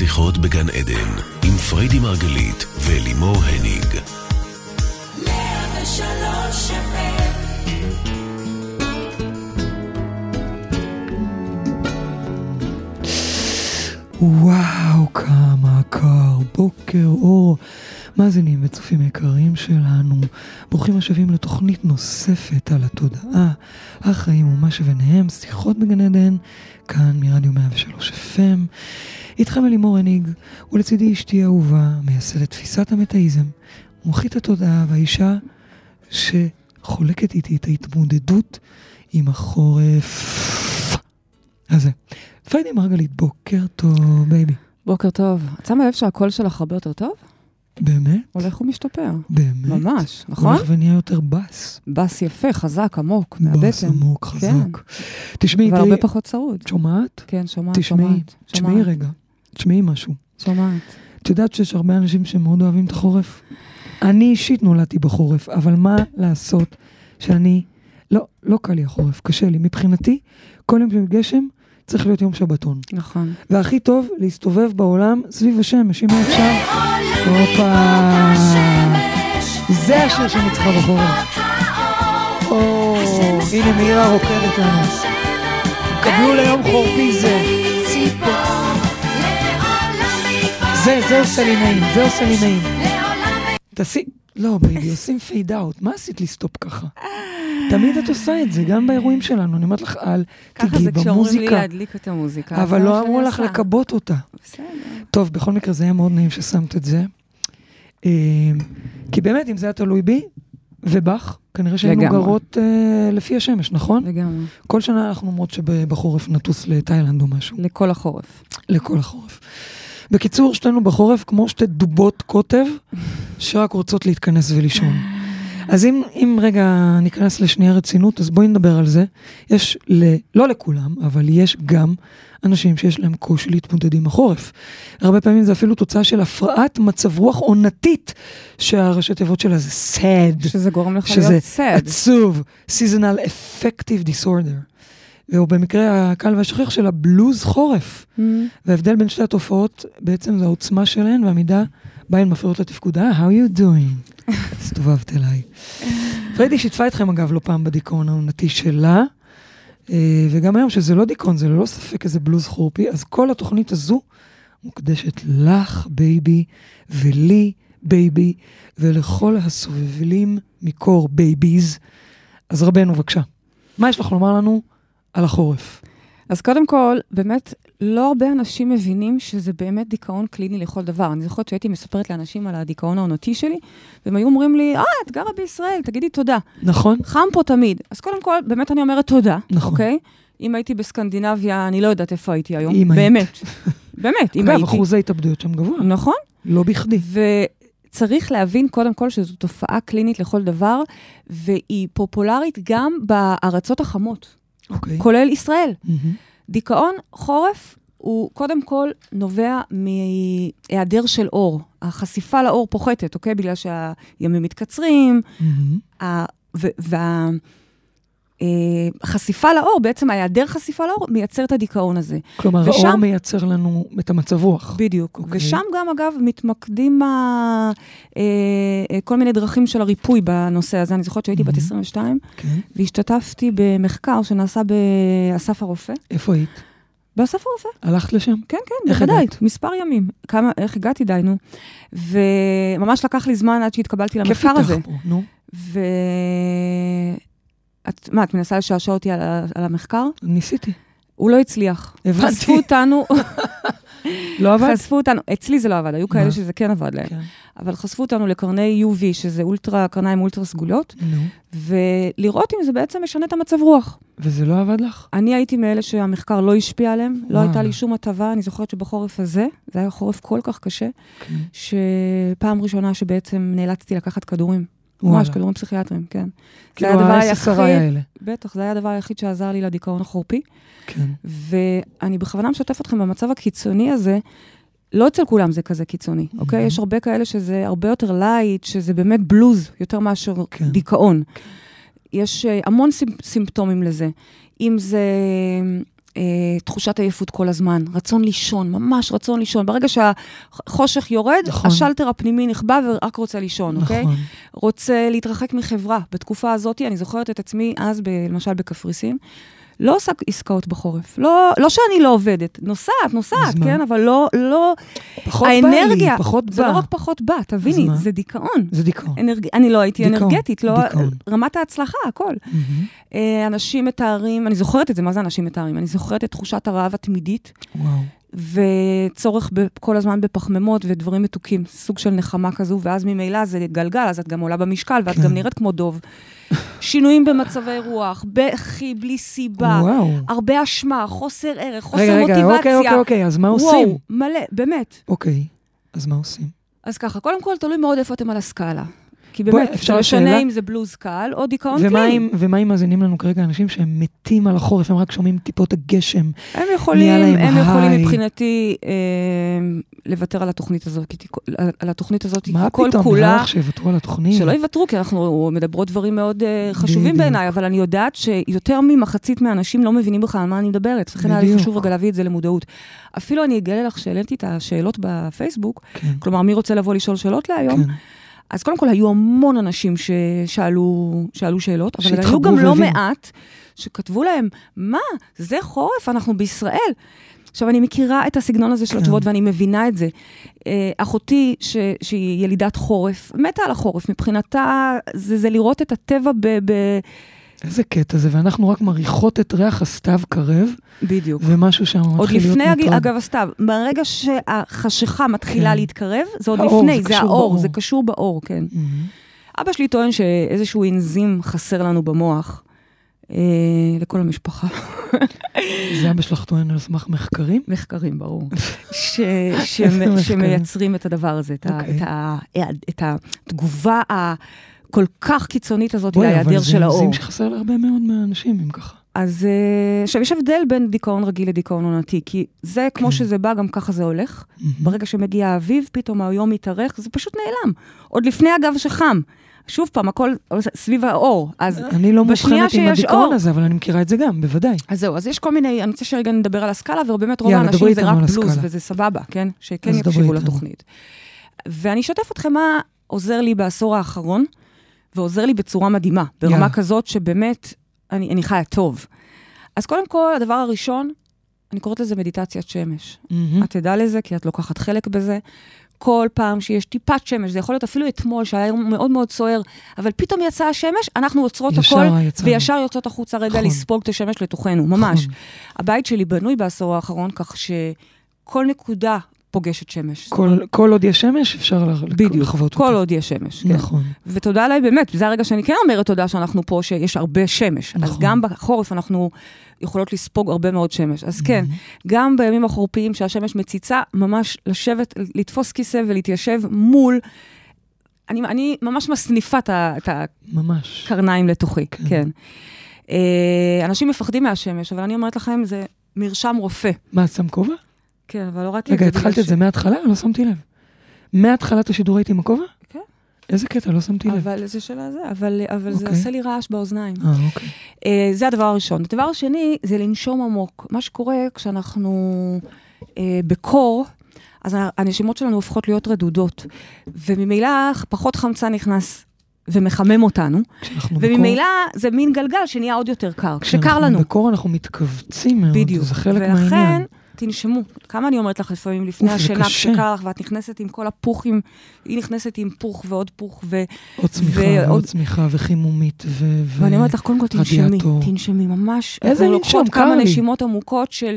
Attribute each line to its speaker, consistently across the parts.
Speaker 1: שיחות בגן עדן, עם פריידי מרגלית ולימור הניג.
Speaker 2: וואו, כמה קר, בוקר אור. מאזינים וצופים יקרים שלנו, ברוכים השבים לתוכנית נוספת על התודעה, החיים ומה שביניהם, שיחות בגן עדן, כאן מרדיו 103 FM. איתכם אלימור הניג, ולצידי אשתי אהובה, מייסדת תפיסת המטאיזם, מומחית התודעה והאישה שחולקת איתי את ההתמודדות עם החורף. אז זה. פיידי מרגלית, בוקר טוב, baby.
Speaker 3: בוקר טוב. את שמה לב שהקול שלך הרבה יותר טוב?
Speaker 2: באמת?
Speaker 3: הולך ומשתפר.
Speaker 2: באמת?
Speaker 3: ממש, נכון?
Speaker 2: הולך ונהיה יותר בס.
Speaker 3: בס יפה, חזק, עמוק, מהבטן.
Speaker 2: בס עמוק, חזק.
Speaker 3: כן.
Speaker 2: תשמעי,
Speaker 3: והרבה
Speaker 2: תראי,
Speaker 3: פחות צרוד.
Speaker 2: שומעת?
Speaker 3: כן, שומעת,
Speaker 2: תשמעי,
Speaker 3: שומעת.
Speaker 2: תשמעי רגע, תשמעי משהו.
Speaker 3: שומעת.
Speaker 2: את יודעת שיש הרבה אנשים שמאוד אוהבים את החורף? אני אישית נולדתי בחורף, אבל מה לעשות שאני... לא, לא קל לי החורף, קשה לי. מבחינתי, כל יום של גשם צריך להיות יום שבתון.
Speaker 3: נכון.
Speaker 2: והכי טוב, להסתובב בעולם סביב השמש, אם אפשר. הופה. זה השיר שאני צריכה בחורף. או, הנה מאירה רוקדת לנו. קבלו ליום חורפי זה. זה, זה עושה לי נעים, זה עושה לי נעים. תעשי... לא, baby, עושים fade out. מה עשית ל stop ככה? תמיד את עושה את זה, גם באירועים שלנו. אני אומרת לך, אל
Speaker 3: ככה
Speaker 2: תיגעי
Speaker 3: זה כשאומרים לי
Speaker 2: במוזיקה.
Speaker 3: להדליק את המוזיקה.
Speaker 2: אבל לא אמרו לך. לכבות אותה.
Speaker 3: בסדר.
Speaker 2: טוב, בכל מקרה זה היה מאוד נעים ששמת את זה. אה, כי באמת, אם זה היה תלוי בי ובך, כנראה שהיינו. גרות אה, לפי השמש, נכון?
Speaker 3: לגמרי.
Speaker 2: כל שנה אנחנו אומרות שבחורף נטוס לתאילנד או משהו,
Speaker 3: לכל החורף.
Speaker 2: לכל החורף. בקיצור, שתינו בחורף כמו שתי דובות קוטב, שרק רוצות להתכנס ולישון. אז אם, אם רגע ניכנס לשנייה רצינות, אז בואי נדבר על זה. יש, ל, לא לכולם, אבל יש גם אנשים שיש להם קושי להתמודד עם החורף. הרבה פעמים זה אפילו תוצאה של הפרעת מצב רוח עונתית, שהראשי תיבות שלה זה sad,
Speaker 3: שזה גורם לך
Speaker 2: שזה
Speaker 3: להיות סד.
Speaker 2: עצוב, seasonal affective disorder. והוא במקרה הקל והשכיח של הבלוז חורף. וההבדל בין שתי התופעות בעצם זה העוצמה שלהן והמידה בה הן מפריעות לתפקוד. אה, how you doing? הסתובבת אליי. פריידי שיתפה אתכם אגב לא פעם בדיכאון העונתי שלה, אה, וגם היום שזה לא דיכאון, זה ללא ספק איזה בלוז חורפי, אז כל התוכנית הזו מוקדשת לך, baby, ולי, baby, ולכל הסובבים מקור babies. אז רבנו, בבקשה, מה יש לך לומר לנו על החורף?
Speaker 3: אז קודם כל, באמת, לא הרבה אנשים מבינים שזה באמת דיכאון קליני לכל דבר. אני זוכרת שהייתי מספרת לאנשים על הדיכאון העונתי שלי, והם היו אומרים לי, אה, את גרה בישראל, תגידי תודה.
Speaker 2: נכון?
Speaker 3: חם פה תמיד. אז קודם כל, באמת אני אומרת תודה,
Speaker 2: נכון.
Speaker 3: אוקיי? אם הייתי בסקנדינביה, אני לא יודעת איפה הייתי היום.
Speaker 2: אם היית.
Speaker 3: באמת. באמת, אם
Speaker 2: אגב,
Speaker 3: הייתי.
Speaker 2: אחוז ההתאבדויות שם גבוה,
Speaker 3: נכון.
Speaker 2: לא בכדי.
Speaker 3: וצריך להבין קודם כל שזו תופעה קלינית לכל דבר, והיא פופולרית גם בארצות החמות,
Speaker 2: אוקיי.
Speaker 3: כולל ישראל.
Speaker 2: מהמם.
Speaker 3: דיכאון חורף הוא קודם כל נובע מהיעדר של אור. החשיפה לאור פוחתת, אוקיי? בגלל שהימים מתקצרים,
Speaker 2: מהמם.
Speaker 3: ה- ו- והחשיפה לאור, בעצם ההיעדר חשיפה לאור, מייצר את הדיכאון הזה.
Speaker 2: כלומר,
Speaker 3: ושם-
Speaker 2: האור מייצר לנו את המצב רוח.
Speaker 3: בדיוק.
Speaker 2: אוקיי.
Speaker 3: ושם גם, אגב, מתמקדים ה... אה, אה, כל מיני דרכים של הריפוי בנושא הזה. אני זוכרת שהייתי בת
Speaker 2: מהמם.
Speaker 3: 22,
Speaker 2: כן.
Speaker 3: והשתתפתי במחקר שנעשה באסף הרופא.
Speaker 2: איפה היית?
Speaker 3: באסף הרופא.
Speaker 2: הלכת לשם?
Speaker 3: כן, כן, בוודאי? מספר ימים. כמה, איך הגעתי, די, נו. וממש לקח לי זמן עד שהתקבלתי
Speaker 2: כיף
Speaker 3: למחקר הזה.
Speaker 2: איתך פה, נו.
Speaker 3: ו... את, מה, את מנסה לשעשע אותי על, על המחקר?
Speaker 2: ניסיתי.
Speaker 3: הוא לא הצליח.
Speaker 2: הבנתי.
Speaker 3: חשפו אותנו,
Speaker 2: לא עבד?
Speaker 3: חשפו אותנו, אצלי זה לא עבד, היו? כאלה שזה כן עבד להם.
Speaker 2: כן.
Speaker 3: אבל חשפו אותנו לקרני UV, שזה אולטרה, קרניים אולטרה סגולות,
Speaker 2: נו.
Speaker 3: ולראות אם זה בעצם משנה את המצב רוח.
Speaker 2: וזה לא עבד לך?
Speaker 3: אני הייתי מאלה שהמחקר לא השפיע עליהם, לא
Speaker 2: וואלה.
Speaker 3: הייתה לי שום הטבה, אני זוכרת שבחורף הזה, זה היה חורף כל כך קשה,
Speaker 2: כן.
Speaker 3: שפעם ראשונה שבעצם נאלצתי לקחת כדורים. ממש, כדורים פסיכיאטריים, כן. זה
Speaker 2: כאילו ה-SSRI האלה.
Speaker 3: בטח, זה היה הדבר היחיד שעזר לי לדיכאון החורפי.
Speaker 2: כן.
Speaker 3: ואני בכוונה משתפת אתכם במצב הקיצוני הזה. לא אצל כולם זה כזה קיצוני, אוקיי?
Speaker 2: Mhm.
Speaker 3: יש הרבה כאלה שזה הרבה יותר light, שזה באמת בלוז, יותר מאשר
Speaker 2: כן.
Speaker 3: דיכאון. יש אה, המון סימפ- סימפטומים לזה. אם זה אה, תחושת עייפות כל הזמן, רצון לישון, ממש רצון לישון. ברגע שהחושך יורד,
Speaker 2: נכון.
Speaker 3: השלטר הפנימי נכבה ורק רוצה לישון, אוקיי?
Speaker 2: נכון.
Speaker 3: רוצה להתרחק מחברה. בתקופה הזאת, אני זוכרת את עצמי אז, ב, למשל בקפריסין, לא עושה עסקאות בחורף. לא, לא שאני לא עובדת, נוסעת, נוסעת,
Speaker 2: אז מה?
Speaker 3: כן? אבל לא, לא...
Speaker 2: פחות בא לי,
Speaker 3: האנרגיה,
Speaker 2: פחות
Speaker 3: זה
Speaker 2: בא.
Speaker 3: לא רק פחות בא, תביני? זה דיכאון.
Speaker 2: זה דיכאון.
Speaker 3: אנרג... אני לא הייתי
Speaker 2: דיכאון,
Speaker 3: אנרגטית, לא...
Speaker 2: דיכאון.
Speaker 3: רמת ההצלחה, הכל. אה, אנשים מתארים, אני זוכרת את זה, מה זה אנשים מתארים? אני זוכרת את תחושת הרעב התמידית,
Speaker 2: וואו.
Speaker 3: וצורך ב- כל הזמן בפחמימות ודברים מתוקים, סוג של נחמה כזו, ואז ממילא זה גלגל, אז את גם עולה במשקל, ואת
Speaker 2: כן.
Speaker 3: גם נראית כמו דוב. שינויים במצבי רוח, בכי בלי סיבה,
Speaker 2: וואו.
Speaker 3: הרבה אשמה, חוסר ערך, חוסר
Speaker 2: רגע, רגע,
Speaker 3: מוטיבציה.
Speaker 2: אוקיי, אוקיי, אוקיי, אז מה עושים?
Speaker 3: וואו, מלא, באמת.
Speaker 2: אוקיי, אז מה עושים?
Speaker 3: אז ככה, קודם כל, תלוי מאוד איפה אתם על הסקאלה. כי באמת,
Speaker 2: אפשר
Speaker 3: זה משנה
Speaker 2: שאלה?
Speaker 3: אם זה בלוז קל או דיכאון קליני.
Speaker 2: ומה אם מאזינים לנו כרגע אנשים שהם מתים על החורף, הם רק שומעים טיפות הגשם?
Speaker 3: הם יכולים, הם יכולים. מבחינתי אה, לוותר על התוכנית הזאת, כי תיק- על- התוכנית הזאת, כי
Speaker 2: מה
Speaker 3: כל
Speaker 2: פתאום,
Speaker 3: כולה,
Speaker 2: נראה לך שיוותרו על התוכנית?
Speaker 3: שלא יוותרו, כי אנחנו מדברות דברים מאוד אה, חשובים. בעיניי, אבל אני יודעת שיותר ממחצית מהאנשים לא מבינים בכלל על מה אני מדברת, לכן היה לי. חשוב רגע להביא את זה למודעות. אפילו אני אגלה לך שהעליתי את השאלות בפייסבוק,
Speaker 2: כן,
Speaker 3: כלומר, מי רוצה לבוא לשאול שאלות להיום?
Speaker 2: כן.
Speaker 3: אז קודם כל, היו המון אנשים ששאלו שאלו שאלות, אבל היו גם לא. מעט שכתבו להם, מה, זה חורף, אנחנו בישראל. עכשיו, אני מכירה את הסגנון הזה של
Speaker 2: כן.
Speaker 3: התשובות ואני מבינה את זה. אה, אחותי, ש, שהיא ילידת חורף, מתה על החורף. מבחינתה, זה, זה לראות את הטבע ב... ב...
Speaker 2: איזה קטע זה, ואנחנו רק מריחות את ריח הסתיו קרב,
Speaker 3: בדיוק.
Speaker 2: ומשהו שם מתחיל להיות
Speaker 3: עוד לפני, הג-
Speaker 2: מוטרד.
Speaker 3: אגב, הסתיו, ברגע שהחשיכה מתחילה
Speaker 2: כן.
Speaker 3: להתקרב, זה עוד
Speaker 2: האור,
Speaker 3: לפני,
Speaker 2: זה
Speaker 3: זה האור,
Speaker 2: באור.
Speaker 3: זה קשור באור, כן.
Speaker 2: מהמם.
Speaker 3: אבא שלי טוען שאיזשהו אנזים חסר לנו במוח, אה, לכל המשפחה.
Speaker 2: זה אבא שלך טוען על סמך מחקרים?
Speaker 3: מחקרים, ברור. ש, ש? שמייצרים את הדבר הזה, את, ה,
Speaker 2: אוקיי.
Speaker 3: את, ה, את התגובה הכל כך קיצונית הזאת להיעדר
Speaker 2: אבל
Speaker 3: של
Speaker 2: זה
Speaker 3: האור.
Speaker 2: אנזים שחסר להרבה מאוד מהאנשים, אם ככה.
Speaker 3: אז אה, עכשיו, יש הבדל בין דיכאון רגיל לדיכאון עונתי, כי זה, כמו
Speaker 2: כן.
Speaker 3: שזה בא, גם ככה זה הולך.
Speaker 2: מהמם.
Speaker 3: ברגע שמגיע האביב, פתאום היום מתארך, זה פשוט נעלם. עוד לפני, אגב, שחם. שוב פעם, הכל סביב האור. אז
Speaker 2: אני לא מאובחנת עם הדיכאון
Speaker 3: אור.
Speaker 2: הזה, אבל אני מכירה את זה גם, בוודאי.
Speaker 3: אז זהו, אז יש כל מיני, אני רוצה שרגע נדבר על הסקאלה, ובאמת רוב האנשים זה רק בלוז,
Speaker 2: הסקאלה.
Speaker 3: וזה סבבה, כן? שכן יקשיבו. לתוכנית. ואני אשתף אתכם מה עוזר לי בעשור האחרון, ועוזר לי בצורה מדהימה, ברמה
Speaker 2: יאללה.
Speaker 3: כזאת שבאמת, אני, אני חיה טוב. אז קודם כל, הדבר הראשון, אני קוראת לזה מדיטציית שמש.
Speaker 2: מהמם.
Speaker 3: את תדע לזה, כי את לוקחת חלק בזה. כל פעם שיש טיפת שמש, זה יכול להיות אפילו אתמול, שהיה יום מאוד מאוד סוער, אבל פתאום יצאה השמש, אנחנו עוצרות הכל,
Speaker 2: יצאנו.
Speaker 3: וישר יוצאות החוצה רגע
Speaker 2: נכון.
Speaker 3: לספוג את השמש לתוכנו, ממש.
Speaker 2: נכון.
Speaker 3: הבית שלי בנוי בעשור האחרון, כך שכל נקודה פוגשת שמש.
Speaker 2: כל- כל עוד יש שמש, אפשר לח-
Speaker 3: בדיוק,
Speaker 2: לחוות
Speaker 3: כל
Speaker 2: אותה.
Speaker 3: עוד יש שמש, כן.
Speaker 2: נכון.
Speaker 3: ותודה עליי, באמת, זה הרגע שאני כן אומרת תודה שאנחנו פה, שיש הרבה שמש. אז
Speaker 2: נכון.
Speaker 3: גם בחורף אנחנו יכולות לספוג הרבה מאוד שמש. אז כן,
Speaker 2: Mm-hmm.
Speaker 3: גם בימים החורפיים שהשמש מציצה, ממש לשבת, לתפוס כיסא ולהתיישב מול... אני, אני ממש מסניפה את. הקרניים לתוכי,
Speaker 2: כן.
Speaker 3: כן. אה, אנשים מפחדים מהשמש, אבל אני אומרת לכם, זה מרשם רופא.
Speaker 2: מה, שם כובע?
Speaker 3: כן, אבל הורדתי
Speaker 2: רגע,
Speaker 3: את זה
Speaker 2: התחלת את זה מההתחלה? לא שמתי לב. מהתחלת השידור הייתי עם הכובע?
Speaker 3: כן.
Speaker 2: איזה קטע, לא שמתי לב.
Speaker 3: אבל זה של הזה, אבל, אבל זה
Speaker 2: אוקיי.
Speaker 3: עושה לי רעש באוזניים.
Speaker 2: אה, אוקיי.
Speaker 3: אה, זה הדבר הראשון. הדבר השני זה לנשום עמוק. מה שקורה כשאנחנו אה, בקור, אז הנשימות שלנו הופכות להיות רדודות, וממילא פחות חמצן נכנס ומחמם אותנו,
Speaker 2: כשאנחנו בקור-
Speaker 3: וממילא זה מין גלגל שנהיה עוד יותר קר, כשקר
Speaker 2: כשאנחנו
Speaker 3: לנו.
Speaker 2: בקור אנחנו מתכווצים מאוד,
Speaker 3: בדיוק.
Speaker 2: זה חלק
Speaker 3: ולכן,
Speaker 2: מהעניין.
Speaker 3: תנשמו. כמה אני אומרת לך לפעמים לפני השינה. כשקר לך, ואת נכנסת עם כל הפוחים, היא נכנסת עם פוך ועוד פוך, ו...
Speaker 2: עוד צמיחה,
Speaker 3: ועוד-
Speaker 2: עוד צמיחה וחימומית ו... ו-
Speaker 3: ואני אומרת לך, קודם כל תנשמי. תנשמי ממש.
Speaker 2: איזה לנשום? קר
Speaker 3: כמה
Speaker 2: לי.
Speaker 3: נשימות עמוקות של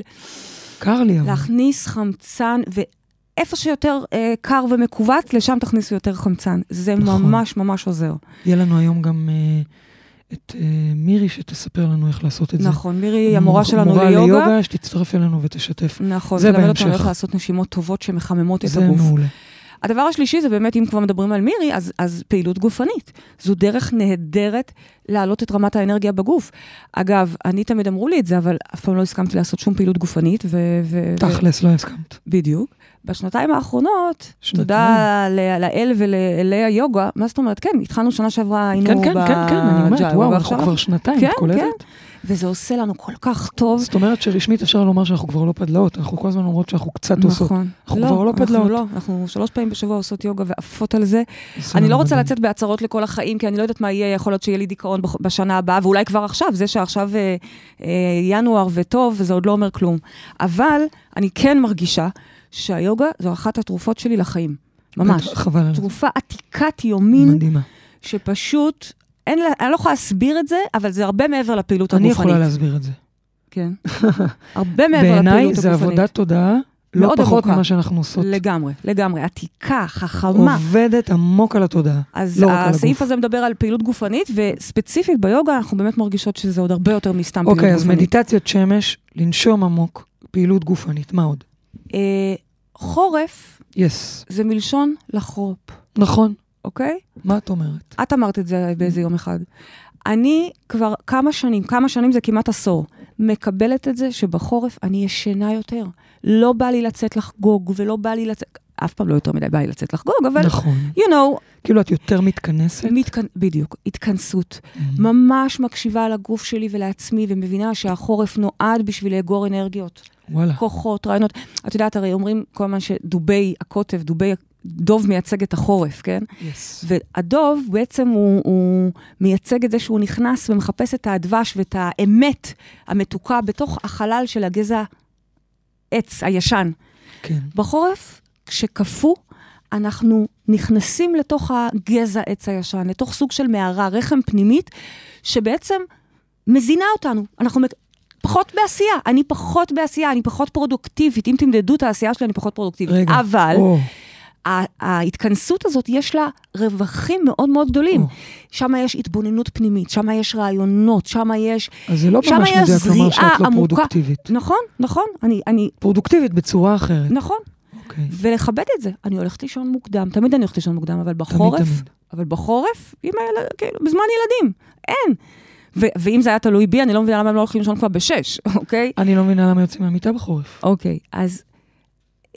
Speaker 2: קר לי אבל.
Speaker 3: להכניס חמצן, ואיפה שיותר אה, קר ומכווץ, לשם תכניסו יותר חמצן. זה
Speaker 2: נכון.
Speaker 3: ממש ממש עוזר.
Speaker 2: יהיה לנו היום גם אה, את אה, מירי שתספר לנו איך לעשות את זה.
Speaker 3: נכון, מירי היא המורה שלנו
Speaker 2: מורה
Speaker 3: ליוגה.
Speaker 2: ליוגה, שתצטרף אלינו ותשתף.
Speaker 3: נכון,
Speaker 2: זה
Speaker 3: תלמד אותנו
Speaker 2: בהמשך.
Speaker 3: איך לעשות נשימות טובות שמחממות את
Speaker 2: זה
Speaker 3: הגוף.
Speaker 2: מעולה.
Speaker 3: הדבר השלישי זה באמת, אם כבר מדברים על מירי, אז, אז פעילות גופנית. זו דרך נהדרת להעלות את רמת האנרגיה בגוף. אגב, אני תמיד אמרו לי את זה, אבל אף פעם לא הסכמתי לעשות שום פעילות גופנית, ו... ו-
Speaker 2: תכלס, לא הסכמת.
Speaker 3: בדיוק. בשנתיים האחרונות,
Speaker 2: שנתיים.
Speaker 3: תודה לאל ולאלי היוגה, מה זאת אומרת? כן, התחלנו שנה שעברה, היינו
Speaker 2: כן, כן, כן, כן, אני אומרת, וואו, אנחנו כבר שנתיים,
Speaker 3: כן,
Speaker 2: את קולטת?
Speaker 3: כן. וזה עושה לנו כל כך טוב.
Speaker 2: זאת אומרת שרשמית אפשר לומר שאנחנו כבר לא פדלאות, אנחנו כל הזמן אומרות שאנחנו קצת עושות.
Speaker 3: נכון.
Speaker 2: אנחנו כבר לא פדלאות.
Speaker 3: לא, אנחנו שלוש פעמים בשבוע עושות יוגה ועפות על זה. אני לא רוצה לצאת בהצהרות לכל החיים, כי אני לא יודעת מה יהיה, יכול להיות שיהיה לי דיכאון בשנה הבאה, ואולי כבר עכשיו, זה שעכשיו אה, אה, ינואר וטוב, זה עוד לא אומר כלום. אבל אני כן מרגישה שהיוגה זו אחת התרופות שלי לחיים. ממש.
Speaker 2: חבל.
Speaker 3: תרופה עתיקת יומין,
Speaker 2: מדהימה.
Speaker 3: שפשוט, אין אני לא יכולה להסביר את זה, אבל זה הרבה מעבר לפעילות
Speaker 2: אני
Speaker 3: הגופנית.
Speaker 2: יכולה להסביר את זה.
Speaker 3: כן. הרבה מעבר לפעילות
Speaker 2: בעיניי
Speaker 3: הגופנית.
Speaker 2: זה עבודת תודעה, לא פחות
Speaker 3: עמוקה.
Speaker 2: ממה שאנחנו עושות.
Speaker 3: לגמרי, לגמרי. עתיקה, חכמה.
Speaker 2: עובדת עמוק על התודעה.
Speaker 3: אז
Speaker 2: לא רק על
Speaker 3: הסעיף. הזה מדבר על פעילות גופנית, וספציפית ביוגה אנחנו באמת מרגישות שזה עוד הרבה יותר מסתם פעילות
Speaker 2: אוקיי,
Speaker 3: גופנית.
Speaker 2: אז מדיטציית שמש, לנשום עמוק, פעילות גופנית, מה עוד?
Speaker 3: אה, חורף
Speaker 2: יס.
Speaker 3: זה מלשון לחרופ,
Speaker 2: נכון,
Speaker 3: אוקיי?
Speaker 2: מה את אומרת?
Speaker 3: את אמרת את זה באיזה יום אחד. אני כבר כמה שנים, כמה שנים זה כמעט עשור, מקבלת את זה שבחורף אני ישנה יותר. לא בא לי לצאת לחגוג, ולא בא לי לצאת, אף פעם לא יותר מדי בא לי לצאת לחגוג, אבל,
Speaker 2: נכון.
Speaker 3: you know,
Speaker 2: כאילו את יותר מתכנסת?
Speaker 3: מתכנ... בדיוק, התכנסות.
Speaker 2: Mhm.
Speaker 3: ממש מקשיבה לגוף שלי ולעצמי, ומבינה שהחורף נועד בשביל לאגור אנרגיות,
Speaker 2: וואלה.
Speaker 3: כוחות, רעיונות. את יודעת, הרי אומרים כל הזמן שדובי הקוטב, דובי, דוב מייצג את החורף, כן?
Speaker 2: יס.
Speaker 3: והדוב בעצם הוא, הוא מייצג את זה שהוא נכנס ומחפש את הדבש ואת האמת המתוקה בתוך החלל של הגזע עץ הישן.
Speaker 2: כן.
Speaker 3: בחורף, כשקפוא, אנחנו נכנסים לתוך הגזע עץ הישן, לתוך סוג של מערה, רחם פנימית, שבעצם מזינה אותנו. אנחנו פחות בעשייה, אני פחות בעשייה, אני פחות פרודוקטיבית. אם תמדדו את העשייה שלי, אני פחות פרודוקטיבית.
Speaker 2: רגע.
Speaker 3: אבל ה- ההתכנסות הזאת, יש לה רווחים מאוד מאוד גדולים.
Speaker 2: או.
Speaker 3: שם יש התבוננות פנימית, שם יש רעיונות, שם יש...
Speaker 2: אז זה לא ממש מדויק לומר שאת לא
Speaker 3: עמוקה.
Speaker 2: פרודוקטיבית.
Speaker 3: נכון, נכון, אני, אני,
Speaker 2: פרודוקטיבית בצורה אחרת.
Speaker 3: נכון.
Speaker 2: אוקיי.
Speaker 3: ולכבד את זה. אני הולכת לישון מוקדם, תמיד אני הולכת לישון מוקדם, אבל בחורף,
Speaker 2: תמיד, תמיד.
Speaker 3: אבל בחורף, עם הילד, כאילו, בזמן ילדים, אין. ו- ואם זה היה תלוי בי, אני לא מבינה למה הם לא הולכים לישון כבר בשש, אוקיי?
Speaker 2: אני לא מבינה למה יוצאים מהמיטה בחורף.
Speaker 3: אוקיי, אז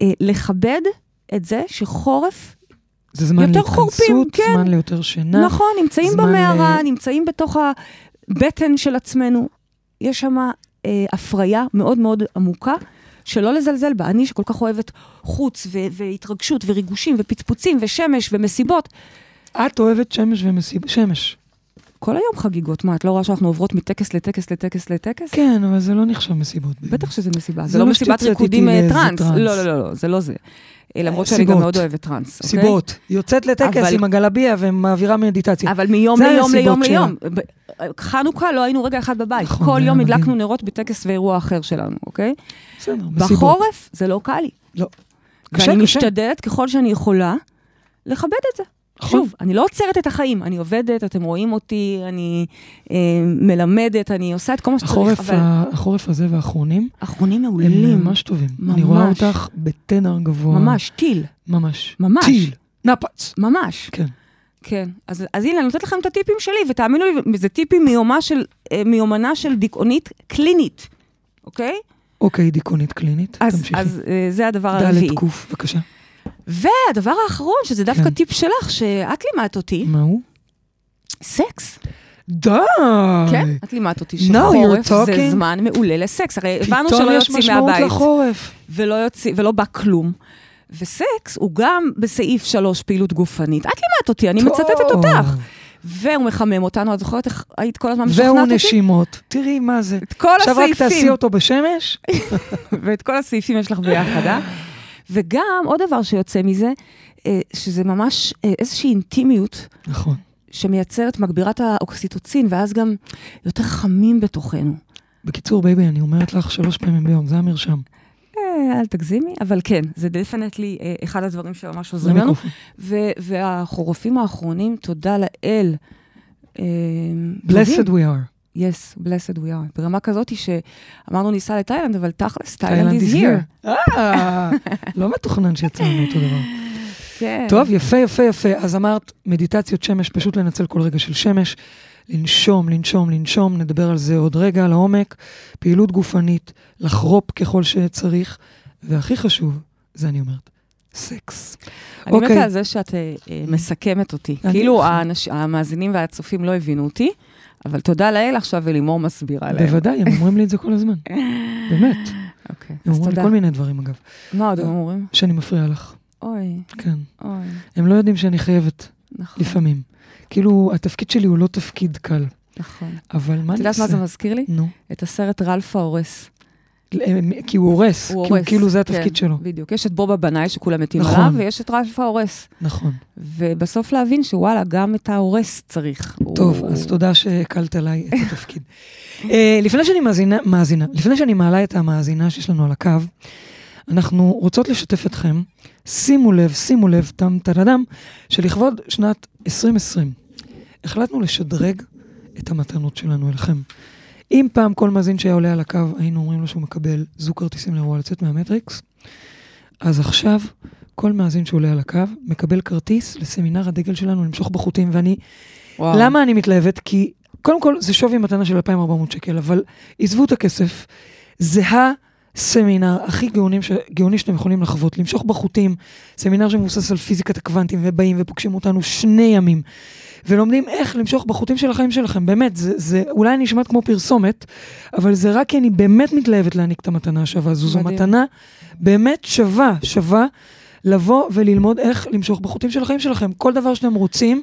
Speaker 3: אה, לכבד את זה שחורף,
Speaker 2: זה זמן
Speaker 3: יותר חורפים,
Speaker 2: להתכנסות,
Speaker 3: כן.
Speaker 2: זמן ליותר שינה.
Speaker 3: נכון, נמצאים במערה,
Speaker 2: ל-
Speaker 3: נמצאים בתוך הבטן של עצמנו. יש שם אה, הפריה מאוד מאוד עמוקה. שלא לזלזל בה. אני שכל כך אוהבת חוץ ו- והתרגשות וריגושים ופצפוצים ושמש ומסיבות,
Speaker 2: את אוהבת שמש ומסיב... שמש.
Speaker 3: כל היום חגיגות. מה, את לא רואה שאנחנו עוברות מטקס לטקס לטקס לטקס?
Speaker 2: כן, אבל זה לא נחשב מסיבות.
Speaker 3: בטח שזה מסיבה.
Speaker 2: זה
Speaker 3: לא
Speaker 2: לא
Speaker 3: מסיבת ריקודים אה, טראנס. לא, לא, לא, לא, זה לא זה. אה, למרות שאני גם. מאוד אוהבת טראנס. אוקיי?
Speaker 2: סיבות. יוצאת לטקס עם הגלביה ומעבירה מדיטציה.
Speaker 3: אבל מיום ליום ליום. ליום. חנוכה לא היינו רגע אחד בבית.
Speaker 2: נכון,
Speaker 3: כל יום. הדלקנו נרות בטקס ואירוע אחר שלנו, אוקיי?
Speaker 2: בסדר, מסיבות.
Speaker 3: בחורף זה לא קל לי.
Speaker 2: לא.
Speaker 3: ואני. משתדלת ככל שאני יכולה לכבד את זה.
Speaker 2: נכון.
Speaker 3: שוב, אני לא עוצרת את החיים, אני עובדת, אתם רואים אותי, אני אה, מלמדת, אני עושה את כל מה שצריך,
Speaker 2: החורף,
Speaker 3: אבל
Speaker 2: ה- החורף הזה והאחרונים,
Speaker 3: האחרונים
Speaker 2: הם
Speaker 3: מעולים.
Speaker 2: ממש טובים.
Speaker 3: ממש.
Speaker 2: אני רואה אותך בטנר גבוה.
Speaker 3: ממש, טיל,
Speaker 2: ממש.
Speaker 3: ממש.
Speaker 2: טיל. נפץ.
Speaker 3: ממש.
Speaker 2: כן.
Speaker 3: כן. אז, אז הנה, אני נותנת לכם את הטיפים שלי, ותאמינו לי, זה טיפים מיומה של, אה, מיומנה של דיכאונית קלינית, אוקיי?
Speaker 2: אוקיי, דיכאונית קלינית.
Speaker 3: אז,
Speaker 2: תמשיכי.
Speaker 3: אז אה, זה הדבר הרביעי.
Speaker 2: ד' ק', בבקשה.
Speaker 3: והדבר האחרון, שזה דווקא
Speaker 2: כן.
Speaker 3: טיפ שלך, שאת לימדת אותי,
Speaker 2: מה הוא?
Speaker 3: סקס.
Speaker 2: די!
Speaker 3: כן, את לימדת אותי שחורף זה
Speaker 2: talking.
Speaker 3: זמן מעולה לסקס. הרי הבנו שלא יוצאים מהבית,
Speaker 2: לחורף.
Speaker 3: ולא, יוצא, ולא בא כלום. וסקס הוא גם בסעיף שלוש פעילות גופנית. את לימדת אותי, אני מצטטת
Speaker 2: טוב.
Speaker 3: אותך. והוא מחמם אותנו, את זוכרת איך היית כל הזמן משכנעת
Speaker 2: והוא
Speaker 3: אותי?
Speaker 2: נשימות. תראי מה זה.
Speaker 3: את כל
Speaker 2: עכשיו רק תעשי
Speaker 3: הסעיפים,
Speaker 2: אותו בשמש.
Speaker 3: ואת כל הסעיפים יש לך ביחד, אה? וגם עוד דבר שיוצא מזה, אה, שזה ממש אה, איזושהי אינטימיות
Speaker 2: נכון.
Speaker 3: שמייצרת, מגבירת האוקסיטוצין, ואז גם יותר חמים בתוכנו.
Speaker 2: בקיצור, baby, אני אומרת לך שלוש פעמים ביום, זה המרשם.
Speaker 3: אה, אל תגזימי, אבל כן, זה definitely אחד הדברים שממש עוזרים לנו. והחורפים האחרונים, תודה לאל.
Speaker 2: Blessed we are.
Speaker 3: Yes, blessed we are. ברמה כזאת שאמרנו ניסע לתאילנד, אבל תכלס, תאילנד is here.
Speaker 2: אה, לא מתוכנן שיצאנו אותו דבר.
Speaker 3: כן.
Speaker 2: טוב, יפה, יפה, יפה. אז אמרת, מדיטציות שמש, פשוט לנצל כל רגע של שמש, לנשום, לנשום, לנשום, נדבר על זה עוד רגע לעומק, פעילות גופנית, לחרופ ככל שצריך, והכי חשוב, זה אני אומרת, סקס.
Speaker 3: אני
Speaker 2: אוקיי.
Speaker 3: מתה על זה שאת אה, אה, מסכמת אותי. כאילו המאזינים והצופים לא הבינו אותי, אבל תודה לאל עכשיו, ולימור מסבירה להם.
Speaker 2: בוודאי, הם אומרים לי את זה כל הזמן. באמת.
Speaker 3: אוקיי,
Speaker 2: הם
Speaker 3: אז
Speaker 2: אומרים לי
Speaker 3: תודה.
Speaker 2: כל מיני דברים, אגב.
Speaker 3: מה עוד הם אומרים?
Speaker 2: שאני מפריע לך.
Speaker 3: אוי,
Speaker 2: כן.
Speaker 3: אוי,
Speaker 2: הם לא יודעים שאני חייבת,
Speaker 3: נכון,
Speaker 2: לפעמים. כאילו, התפקיד שלי הוא לא תפקיד קל,
Speaker 3: נכון.
Speaker 2: אבל מה
Speaker 3: את
Speaker 2: אני
Speaker 3: יודעת מה זה? מזכיר לי?
Speaker 2: נו.
Speaker 3: את הסרט רלף ההורס.
Speaker 2: כי הוא הורס.
Speaker 3: הוא
Speaker 2: כי הוא-
Speaker 3: הורס.
Speaker 2: כאילו זה התפקיד
Speaker 3: כן,
Speaker 2: שלו.
Speaker 3: בדיוק. יש את בובה בנאי שכולם מתים
Speaker 2: נכון.
Speaker 3: עליו, ויש את רלף ההורס.
Speaker 2: נכון.
Speaker 3: ובסוף להבין שוואלה, גם את ההורס צריך.
Speaker 2: טוב,
Speaker 3: הוא-
Speaker 2: אז תודה שהקלת עליי את התפקיד. אה, לפני שאני מאזינה, מאזינה, לפני שאני מעלה את המאזינה שיש לנו על הקו, אנחנו רוצות לשתף אתכם, שימו לב, שימו לב, טם טרדם, שלכבוד שנת 2020, החלטנו לשדרג את המתנות שלנו אליכם. אם פעם כל מאזין שהיה עולה על הקו, היינו אומרים לו שהוא מקבל זוג כרטיסים לאירוע לצאת מהמטריקס, אז עכשיו כל מאזין שעולה על הקו מקבל כרטיס לסמינר הדגל שלנו למשוך בחוטים, ואני
Speaker 3: וואו.
Speaker 2: למה אני מתלהבת? כי קודם כל זה שווי מתנה של 2,400 שקל, אבל עזבו את הכסף, זה הסמינר הכי גאוני, ש... גאוני שאתם יכולים לחוות, למשוך בחוטים, סמינר שמבוסס על פיזיקת הקוונטים, ובאים ופוגשים אותנו שני ימים, ולומדים איך למשוך בחוטים של החיים שלכם, באמת, זה, זה אולי נשמעת כמו פרסומת, אבל זה רק כי אני באמת מתלהבת להעניק את המתנה השווה הזו, זו. מתנה באמת שווה, שווה לבוא וללמוד איך למשוך בחוטים של החיים שלכם. כל דבר שאתם רוצים,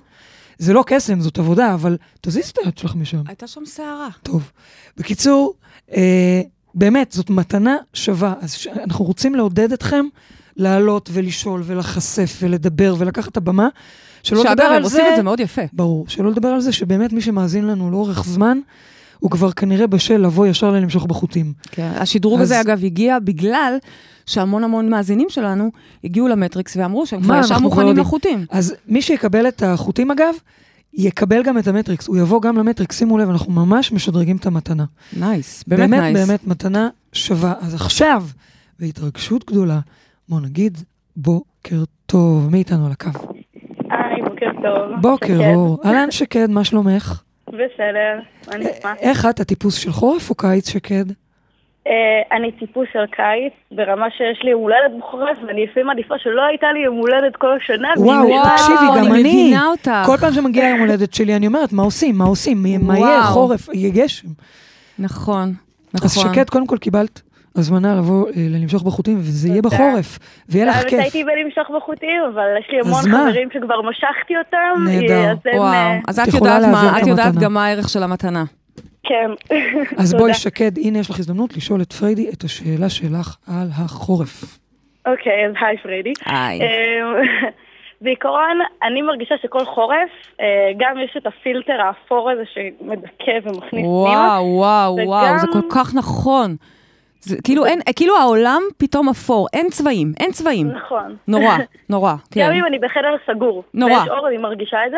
Speaker 2: זה לא קסם, זאת עבודה, אבל תזיז את היד שלך משם.
Speaker 3: הייתה שם סערה.
Speaker 2: טוב. בקיצור, אה, באמת, זאת מתנה שווה. אז ש- אנחנו רוצים לעודד אתכם לעלות ולשאול ולחשף ולדבר ולקחת את הבמה. שלא לדבר
Speaker 3: שאגב,
Speaker 2: על
Speaker 3: הם
Speaker 2: זה...
Speaker 3: עושים את זה מאוד יפה.
Speaker 2: ברור. שלא לדבר על זה שבאמת מי שמאזין לנו לאורך זמן, הוא כבר כנראה בשל לבוא ישר ללמשוך בחוטים.
Speaker 3: כן. השדרוג
Speaker 2: אז-
Speaker 3: הזה, אגב, הגיע בגלל שהמון המון מאזינים שלנו הגיעו למטריקס ואמרו שהם כבר ישר מוכנים. לחוטים.
Speaker 2: אז מי שיקבל את החוטים, אגב, יקבל גם את המטריקס. הוא יבוא גם למטריקס. שימו לב, אנחנו ממש משדרגים את המתנה.
Speaker 3: nice, באמת
Speaker 2: באמת,
Speaker 3: nice.
Speaker 2: באמת מתנה שווה. אז עכשיו, בהתרגשות גדולה, בוא נגיד בוקר טוב. מי איתנו על הקו?
Speaker 4: טוב.
Speaker 2: בוקר
Speaker 4: שקד.
Speaker 2: אור. אהלן שקד, מה שלומך?
Speaker 4: בסדר, מה נשמע?
Speaker 2: איך את, הטיפוס של חורף או קיץ שקד?
Speaker 4: אה, אני טיפוס של קיץ, ברמה שיש לי יום הולדת בחורף, ואני לפעמים מעדיפה שלא הייתה לי יום הולדת כל השנה.
Speaker 2: וואו, תקשיבי, גם
Speaker 3: אני
Speaker 2: אני.
Speaker 3: מבינה אותך.
Speaker 2: כל פעם שמגיע יום הולדת שלי, אני אומרת, מה עושים? מה עושים? מי- מה יהיה? חורף, יהיה גשם.
Speaker 3: נכון, נכון.
Speaker 2: אז שקד, קודם כל קיבלת הזמנה לבוא אה, למשוך בחוטים, וזה יהיה. בחורף, ויהיה לך
Speaker 4: האמת
Speaker 2: כיף.
Speaker 4: הייתי בלמשוך בחוטים, אבל יש לי המון? חברים שכבר משכתי אותם.
Speaker 2: נהדר.
Speaker 4: אז הם,
Speaker 3: וואו,
Speaker 4: אה,
Speaker 3: אז את יודעת מה,
Speaker 2: את
Speaker 3: יודעת. גם מה הערך של המתנה.
Speaker 4: כן.
Speaker 2: אז. בואי, שקד, הנה יש לך הזדמנות לשאול את פריידי את השאלה שלך על החורף.
Speaker 4: אוקיי, אז היי פריידי.
Speaker 3: היי.
Speaker 4: אה, בעיקרון, אני מרגישה שכל חורף, אה, גם יש את הפילטר האפור הזה שמדכא ומכניס פנימה.
Speaker 3: וואו, וואו, וואו, זה כל כך נכון. זה כאילו אין, כאילו העולם פתאום אפור, אין צבעים, אין צבעים.
Speaker 4: נכון.
Speaker 3: נורא, נורא, כן.
Speaker 4: גם אם אני בחדר סגור.
Speaker 3: נורא.
Speaker 4: ויש אור, אני מרגישה את זה.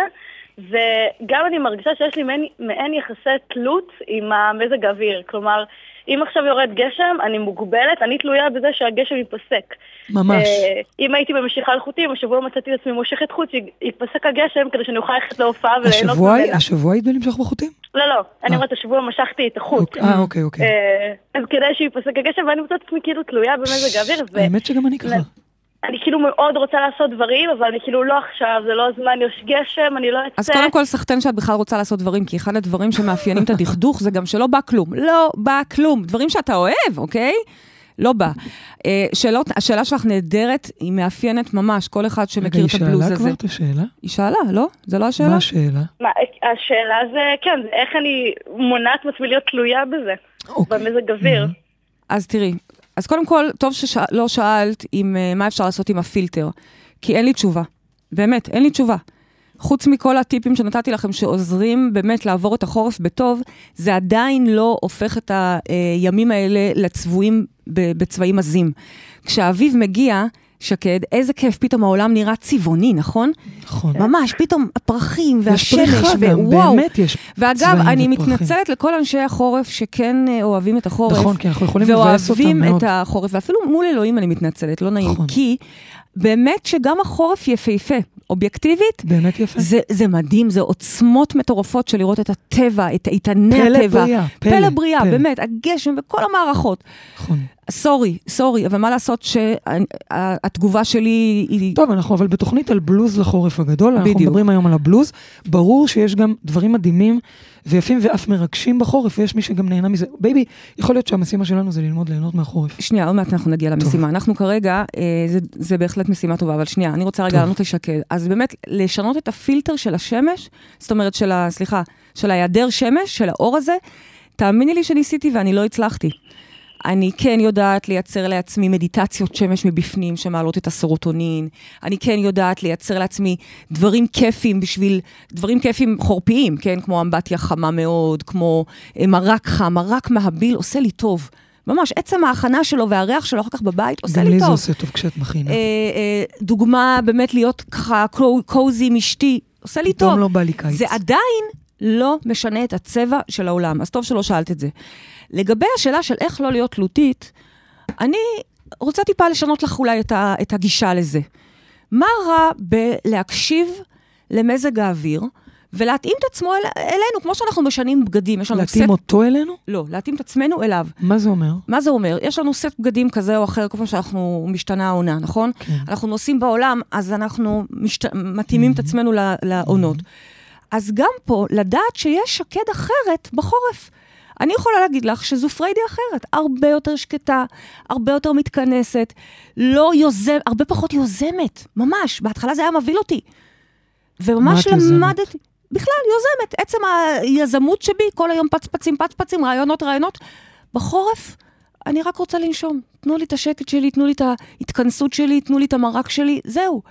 Speaker 4: וגם אני מרגישה שיש לי מעין, מעין יחסי תלות עם המזג האוויר. כלומר, אם עכשיו יורד גשם, אני מוגבלת, אני תלויה בזה שהגשם ייפסק.
Speaker 2: ממש.
Speaker 4: אה, אם הייתי במשיכה על חוטים, השבוע מצאתי את עצמי מושכת חוט שיפסק הגשם כדי שאני אוכל ללכת להופעה וליהנות ממנה.
Speaker 2: השבוע היית בלמשוך בחוטים?
Speaker 4: לא, לא, אני
Speaker 2: אה.
Speaker 4: אומרת, השבוע משכתי את החוט.
Speaker 2: אוקיי, אה, אוקיי, אוקיי.
Speaker 4: אה, אז כדי שיפסק הגשם, ואני מוצאת את עצמי כאילו תלויה במזג האוויר.
Speaker 2: האמת שגם אני ככה.
Speaker 4: אני כאילו מאוד רוצה לעשות דברים, אבל אני כאילו לא עכשיו, זה לא הזמן, יש גשם, אני לא אצא.
Speaker 3: אז קודם כל סחטיין שאת בכלל רוצה לעשות דברים, כי אחד הדברים שמאפיינים את הדכדוך זה גם שלא בא כלום. לא בא כלום. דברים שאתה אוהב, אוקיי? לא בא. אה, שאלות, השאלה שלך נהדרת, היא מאפיינת ממש כל אחד שמכיר
Speaker 2: היא
Speaker 3: את הבלוז
Speaker 2: שאלה
Speaker 3: הזה.
Speaker 2: כבר את השאלה?
Speaker 3: היא שאלה, לא? זה לא השאלה?
Speaker 2: מה השאלה?
Speaker 4: מה, השאלה זה, כן, זה איך אני מונעת מעצמי להיות תלויה בזה,
Speaker 2: אוקיי.
Speaker 4: במזג אוויר.
Speaker 3: אז תראי, אז קודם כל, טוב שלא שאלת עם, אה, מה אפשר לעשות עם הפילטר, כי אין לי תשובה. באמת, אין לי תשובה. חוץ מכל הטיפים שנתתי לכם שעוזרים באמת לעבור את החורף בטוב, זה עדיין לא הופך את הימים האלה לצבועים בצבעים עזים. כשהאביב מגיע, שקד, איזה כיף, פתאום העולם נראה צבעוני, נכון?
Speaker 2: נכון.
Speaker 3: ממש, פתאום הפרחים
Speaker 2: יש
Speaker 3: והשמש, ווואו.
Speaker 2: באמת יש
Speaker 3: ואגב,
Speaker 2: צבעים
Speaker 3: אני
Speaker 2: ופרחים.
Speaker 3: מתנצלת לכל אנשי החורף שכן אה, אוהבים את החורף.
Speaker 2: נכון, כי אנחנו יכולים לבאס אותם
Speaker 3: ואוהבים
Speaker 2: מאוד.
Speaker 3: את החורף, ואפילו מול אלוהים אני מתנצלת, לא נעים.
Speaker 2: נכון.
Speaker 3: כי באמת שגם החורף יפהפה, אובייקטיבית,
Speaker 2: באמת יפה.
Speaker 3: זה, זה מדהים, זה עוצמות מטורפות של לראות את הטבע, את איתני
Speaker 2: פלא
Speaker 3: הטבע.
Speaker 2: בריאה,
Speaker 3: פלא
Speaker 2: פלא,
Speaker 3: בריאה,
Speaker 2: פלא.
Speaker 3: באמת, הגשם וכל המערכות.
Speaker 2: נכון.
Speaker 3: סורי, סורי, אבל מה לעשות שהתגובה שלי היא...
Speaker 2: טוב, אנחנו אבל בתוכנית על בלוז לחורף הגדול, אנחנו
Speaker 3: בדיוק.
Speaker 2: מדברים היום על הבלוז. ברור שיש גם דברים מדהימים ויפים ואף מרגשים בחורף, ויש מי שגם נהנה מזה. בייבי, יכול להיות שהמשימה שלנו זה ללמוד ליהנות מהחורף.
Speaker 3: שנייה, עוד מעט אנחנו נגיע למשימה. אנחנו כרגע, אה, זה, זה בהחלט משימה טובה, אבל שנייה, אני רוצה רגע
Speaker 2: טוב.
Speaker 3: לענות לשקד. אז באמת, לשנות את הפילטר של השמש, זאת אומרת, של ה... סליחה, של ההיעדר שמש, של האור הזה, תאמיני לי שניסיתי ואני לא הצלחתי. אני כן יודעת לייצר לעצמי מדיטציות שמש מבפנים שמעלות את הסרוטונין. אני כן יודעת לייצר לעצמי דברים כיפים בשביל, דברים כיפים חורפיים, כן? כמו אמבטיה חמה מאוד, כמו אה, מרק חם, מרק מהביל עושה לי טוב. ממש, עצם ההכנה שלו והריח שלו אחר כך בבית עושה
Speaker 2: גם
Speaker 3: לי
Speaker 2: לי
Speaker 3: טוב.
Speaker 2: זה עושה טוב כשאת מכינה.
Speaker 3: אה, אה, דוגמה באמת להיות ככה קו- קוזי עם אשתי, עושה לי טוב.
Speaker 2: פתאום לא בא לי קיץ.
Speaker 3: זה עדיין לא משנה את הצבע של העולם, אז טוב שלא שאלת את זה. לגבי השאלה של איך לא להיות תלותית, אני רוצה טיפה לשנות לך אולי את, ה, את הגישה לזה. מה רע בלהקשיב למזג האוויר ולהתאים את עצמו אל, אלינו, כמו שאנחנו משנים בגדים, יש לנו
Speaker 2: להתאים
Speaker 3: סט...
Speaker 2: אותו אלינו?
Speaker 3: לא, להתאים את עצמנו אליו.
Speaker 2: מה זה אומר?
Speaker 3: מה זה אומר? יש לנו סט בגדים כזה או אחר, כל פעם שאנחנו משתנה העונה, נכון?
Speaker 2: כן.
Speaker 3: אנחנו נוסעים בעולם, אז אנחנו משת... מתאימים את עצמנו לעונות. אז גם פה, לדעת שיש שקד אחרת בחורף. אני יכולה להגיד לך שזו פריידי אחרת, הרבה יותר שקטה, הרבה יותר מתכנסת, לא יוזם, הרבה פחות יוזמת, ממש. בהתחלה זה היה מבהיל אותי. וממש? למדתי, בכלל יוזמת, עצם היזמות שבי, כל היום פצפצים, פצפצים, רעיונות, רעיונות. בחורף, אני רק רוצה לנשום. תנו לי את השקט שלי, תנו לי את ההתכנסות שלי, תנו לי את המרק שלי, זהו.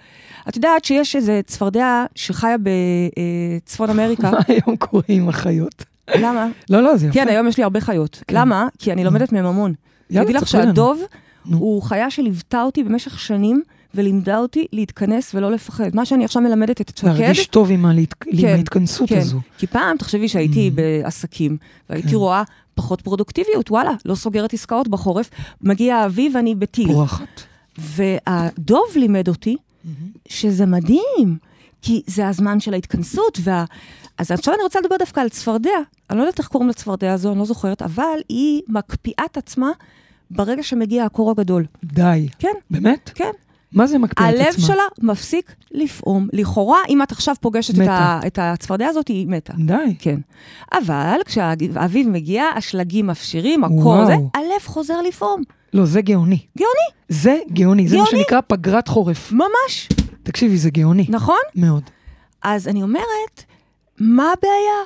Speaker 3: את יודעת שיש איזה צפרדע שחיה בצפון אמריקה.
Speaker 2: מה היום קורה עם החיות?
Speaker 3: למה?
Speaker 2: לא, לא, זה יפה.
Speaker 3: כן, היום יש לי הרבה חיות.
Speaker 2: כן.
Speaker 3: למה? כי אני לומדת מהם המון.
Speaker 2: יאללה,
Speaker 3: תגידי לך. שהדוב. הוא חיה שליוותה אותי במשך שנים, ולימדה אותי להתכנס ולא לפחד. מה שאני עכשיו מלמדת את שקד,
Speaker 2: להרגיש טוב עם עם
Speaker 3: כן,
Speaker 2: ההתכנסות
Speaker 3: כן.
Speaker 2: הזו.
Speaker 3: כי פעם, תחשבי שהייתי
Speaker 2: Mm.
Speaker 3: בעסקים, והייתי
Speaker 2: כן.
Speaker 3: רואה פחות פרודוקטיביות, וואלה, לא סוגרת עסקאות בחורף, מגיע האביב ואני בטיל.
Speaker 2: פורחת.
Speaker 3: והדוב לימד אותי שזה מדהים, כי זה הזמן של ההתכנסות, וה... אז עכשיו אני רוצה לדבר דווקא על צפרדע. אני לא יודעת איך קוראים לצפרדע הזו, אני לא זוכרת, אבל היא מקפיאה את עצמה ברגע שמגיע הקור הגדול.
Speaker 2: די.
Speaker 3: כן,
Speaker 2: באמת?
Speaker 3: כן.
Speaker 2: מה זה מקפיא את עצמה?
Speaker 3: הלב שלה מפסיק לפעום. לכאורה, אם את עכשיו פוגשת את,
Speaker 2: מתה.
Speaker 3: ה... את הצפרדע הזאת, היא מתה.
Speaker 2: די.
Speaker 3: כן. אבל כשהאביב מגיע, השלגים מפשירים, הקור
Speaker 2: וואו.
Speaker 3: זה, הלב חוזר לפעום.
Speaker 2: לא, זה גאוני.
Speaker 3: גאוני,
Speaker 2: זה גאוני. זה מה
Speaker 3: גאוני.
Speaker 2: שנקרא פגרת חורף.
Speaker 3: ממש,
Speaker 2: תקשיבי, זה גאוני.
Speaker 3: נכון?
Speaker 2: מאוד.
Speaker 3: אז אני אומרת, מה הבעיה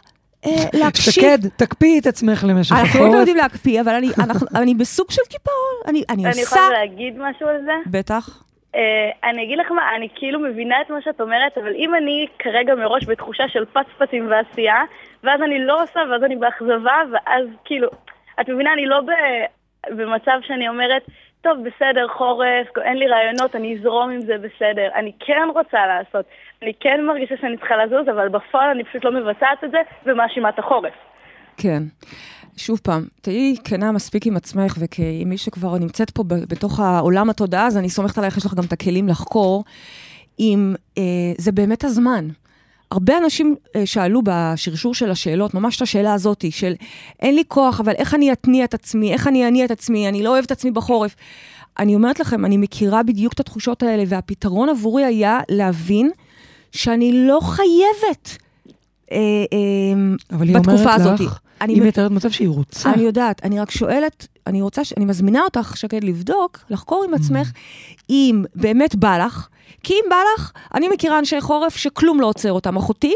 Speaker 3: אה, להקשיב?
Speaker 2: שקד, תקפיאי את עצמך למשך
Speaker 3: אנחנו עוד לא
Speaker 2: החורף.
Speaker 3: יודעים להקפיא, אבל אני, אנחנו, אני בסוג של קיפאון. אני, אני
Speaker 4: אני
Speaker 3: עושה...
Speaker 4: יכולה להגיד משהו על זה?
Speaker 3: בטח.
Speaker 4: אה, אני אגיד לך מה, אני כאילו מבינה את מה שאת אומרת, אבל אם אני כרגע מראש בתחושה של פצפצים ועשייה, ואז אני לא עושה, ואז אני באכזבה, ואז כאילו, את מבינה, אני לא ב, במצב שאני אומרת, טוב, בסדר, חורף, אין לי רעיונות, אני אזרום עם זה בסדר. אני כן רוצה לעשות, אני כן מרגישה שאני צריכה לזוז, אבל בפועל אני פשוט לא מבצעת את זה, ומאשימה את החורף.
Speaker 3: כן. שוב פעם, תהיי כנה מספיק עם עצמך, וכמי שכבר נמצאת פה בתוך העולם התודעה, אז אני סומכת עלייך, יש לך גם את הכלים לחקור, אם אה, זה באמת הזמן. הרבה אנשים אה, שאלו בשרשור של השאלות, ממש את השאלה הזאת, של אין לי כוח, אבל איך אני אתניע את עצמי, איך אני אניע את עצמי, אני לא אוהב את עצמי בחורף. אני אומרת לכם, אני מכירה בדיוק את התחושות האלה, והפתרון עבורי היה להבין שאני לא חייבת אה, אה,
Speaker 2: אבל היא
Speaker 3: בתקופה
Speaker 2: אומרת
Speaker 3: הזאת.
Speaker 2: לך,
Speaker 3: אני
Speaker 2: היא מתארת מצב שהיא רוצה.
Speaker 3: אני יודעת, אני רק שואלת, אני רוצה, ש- אני מזמינה אותך, שקד, לבדוק, לחקור עם עצמך, אם באמת בא לך, כי אם בא לך, אני מכירה אנשי חורף שכלום לא עוצר אותם. אחותי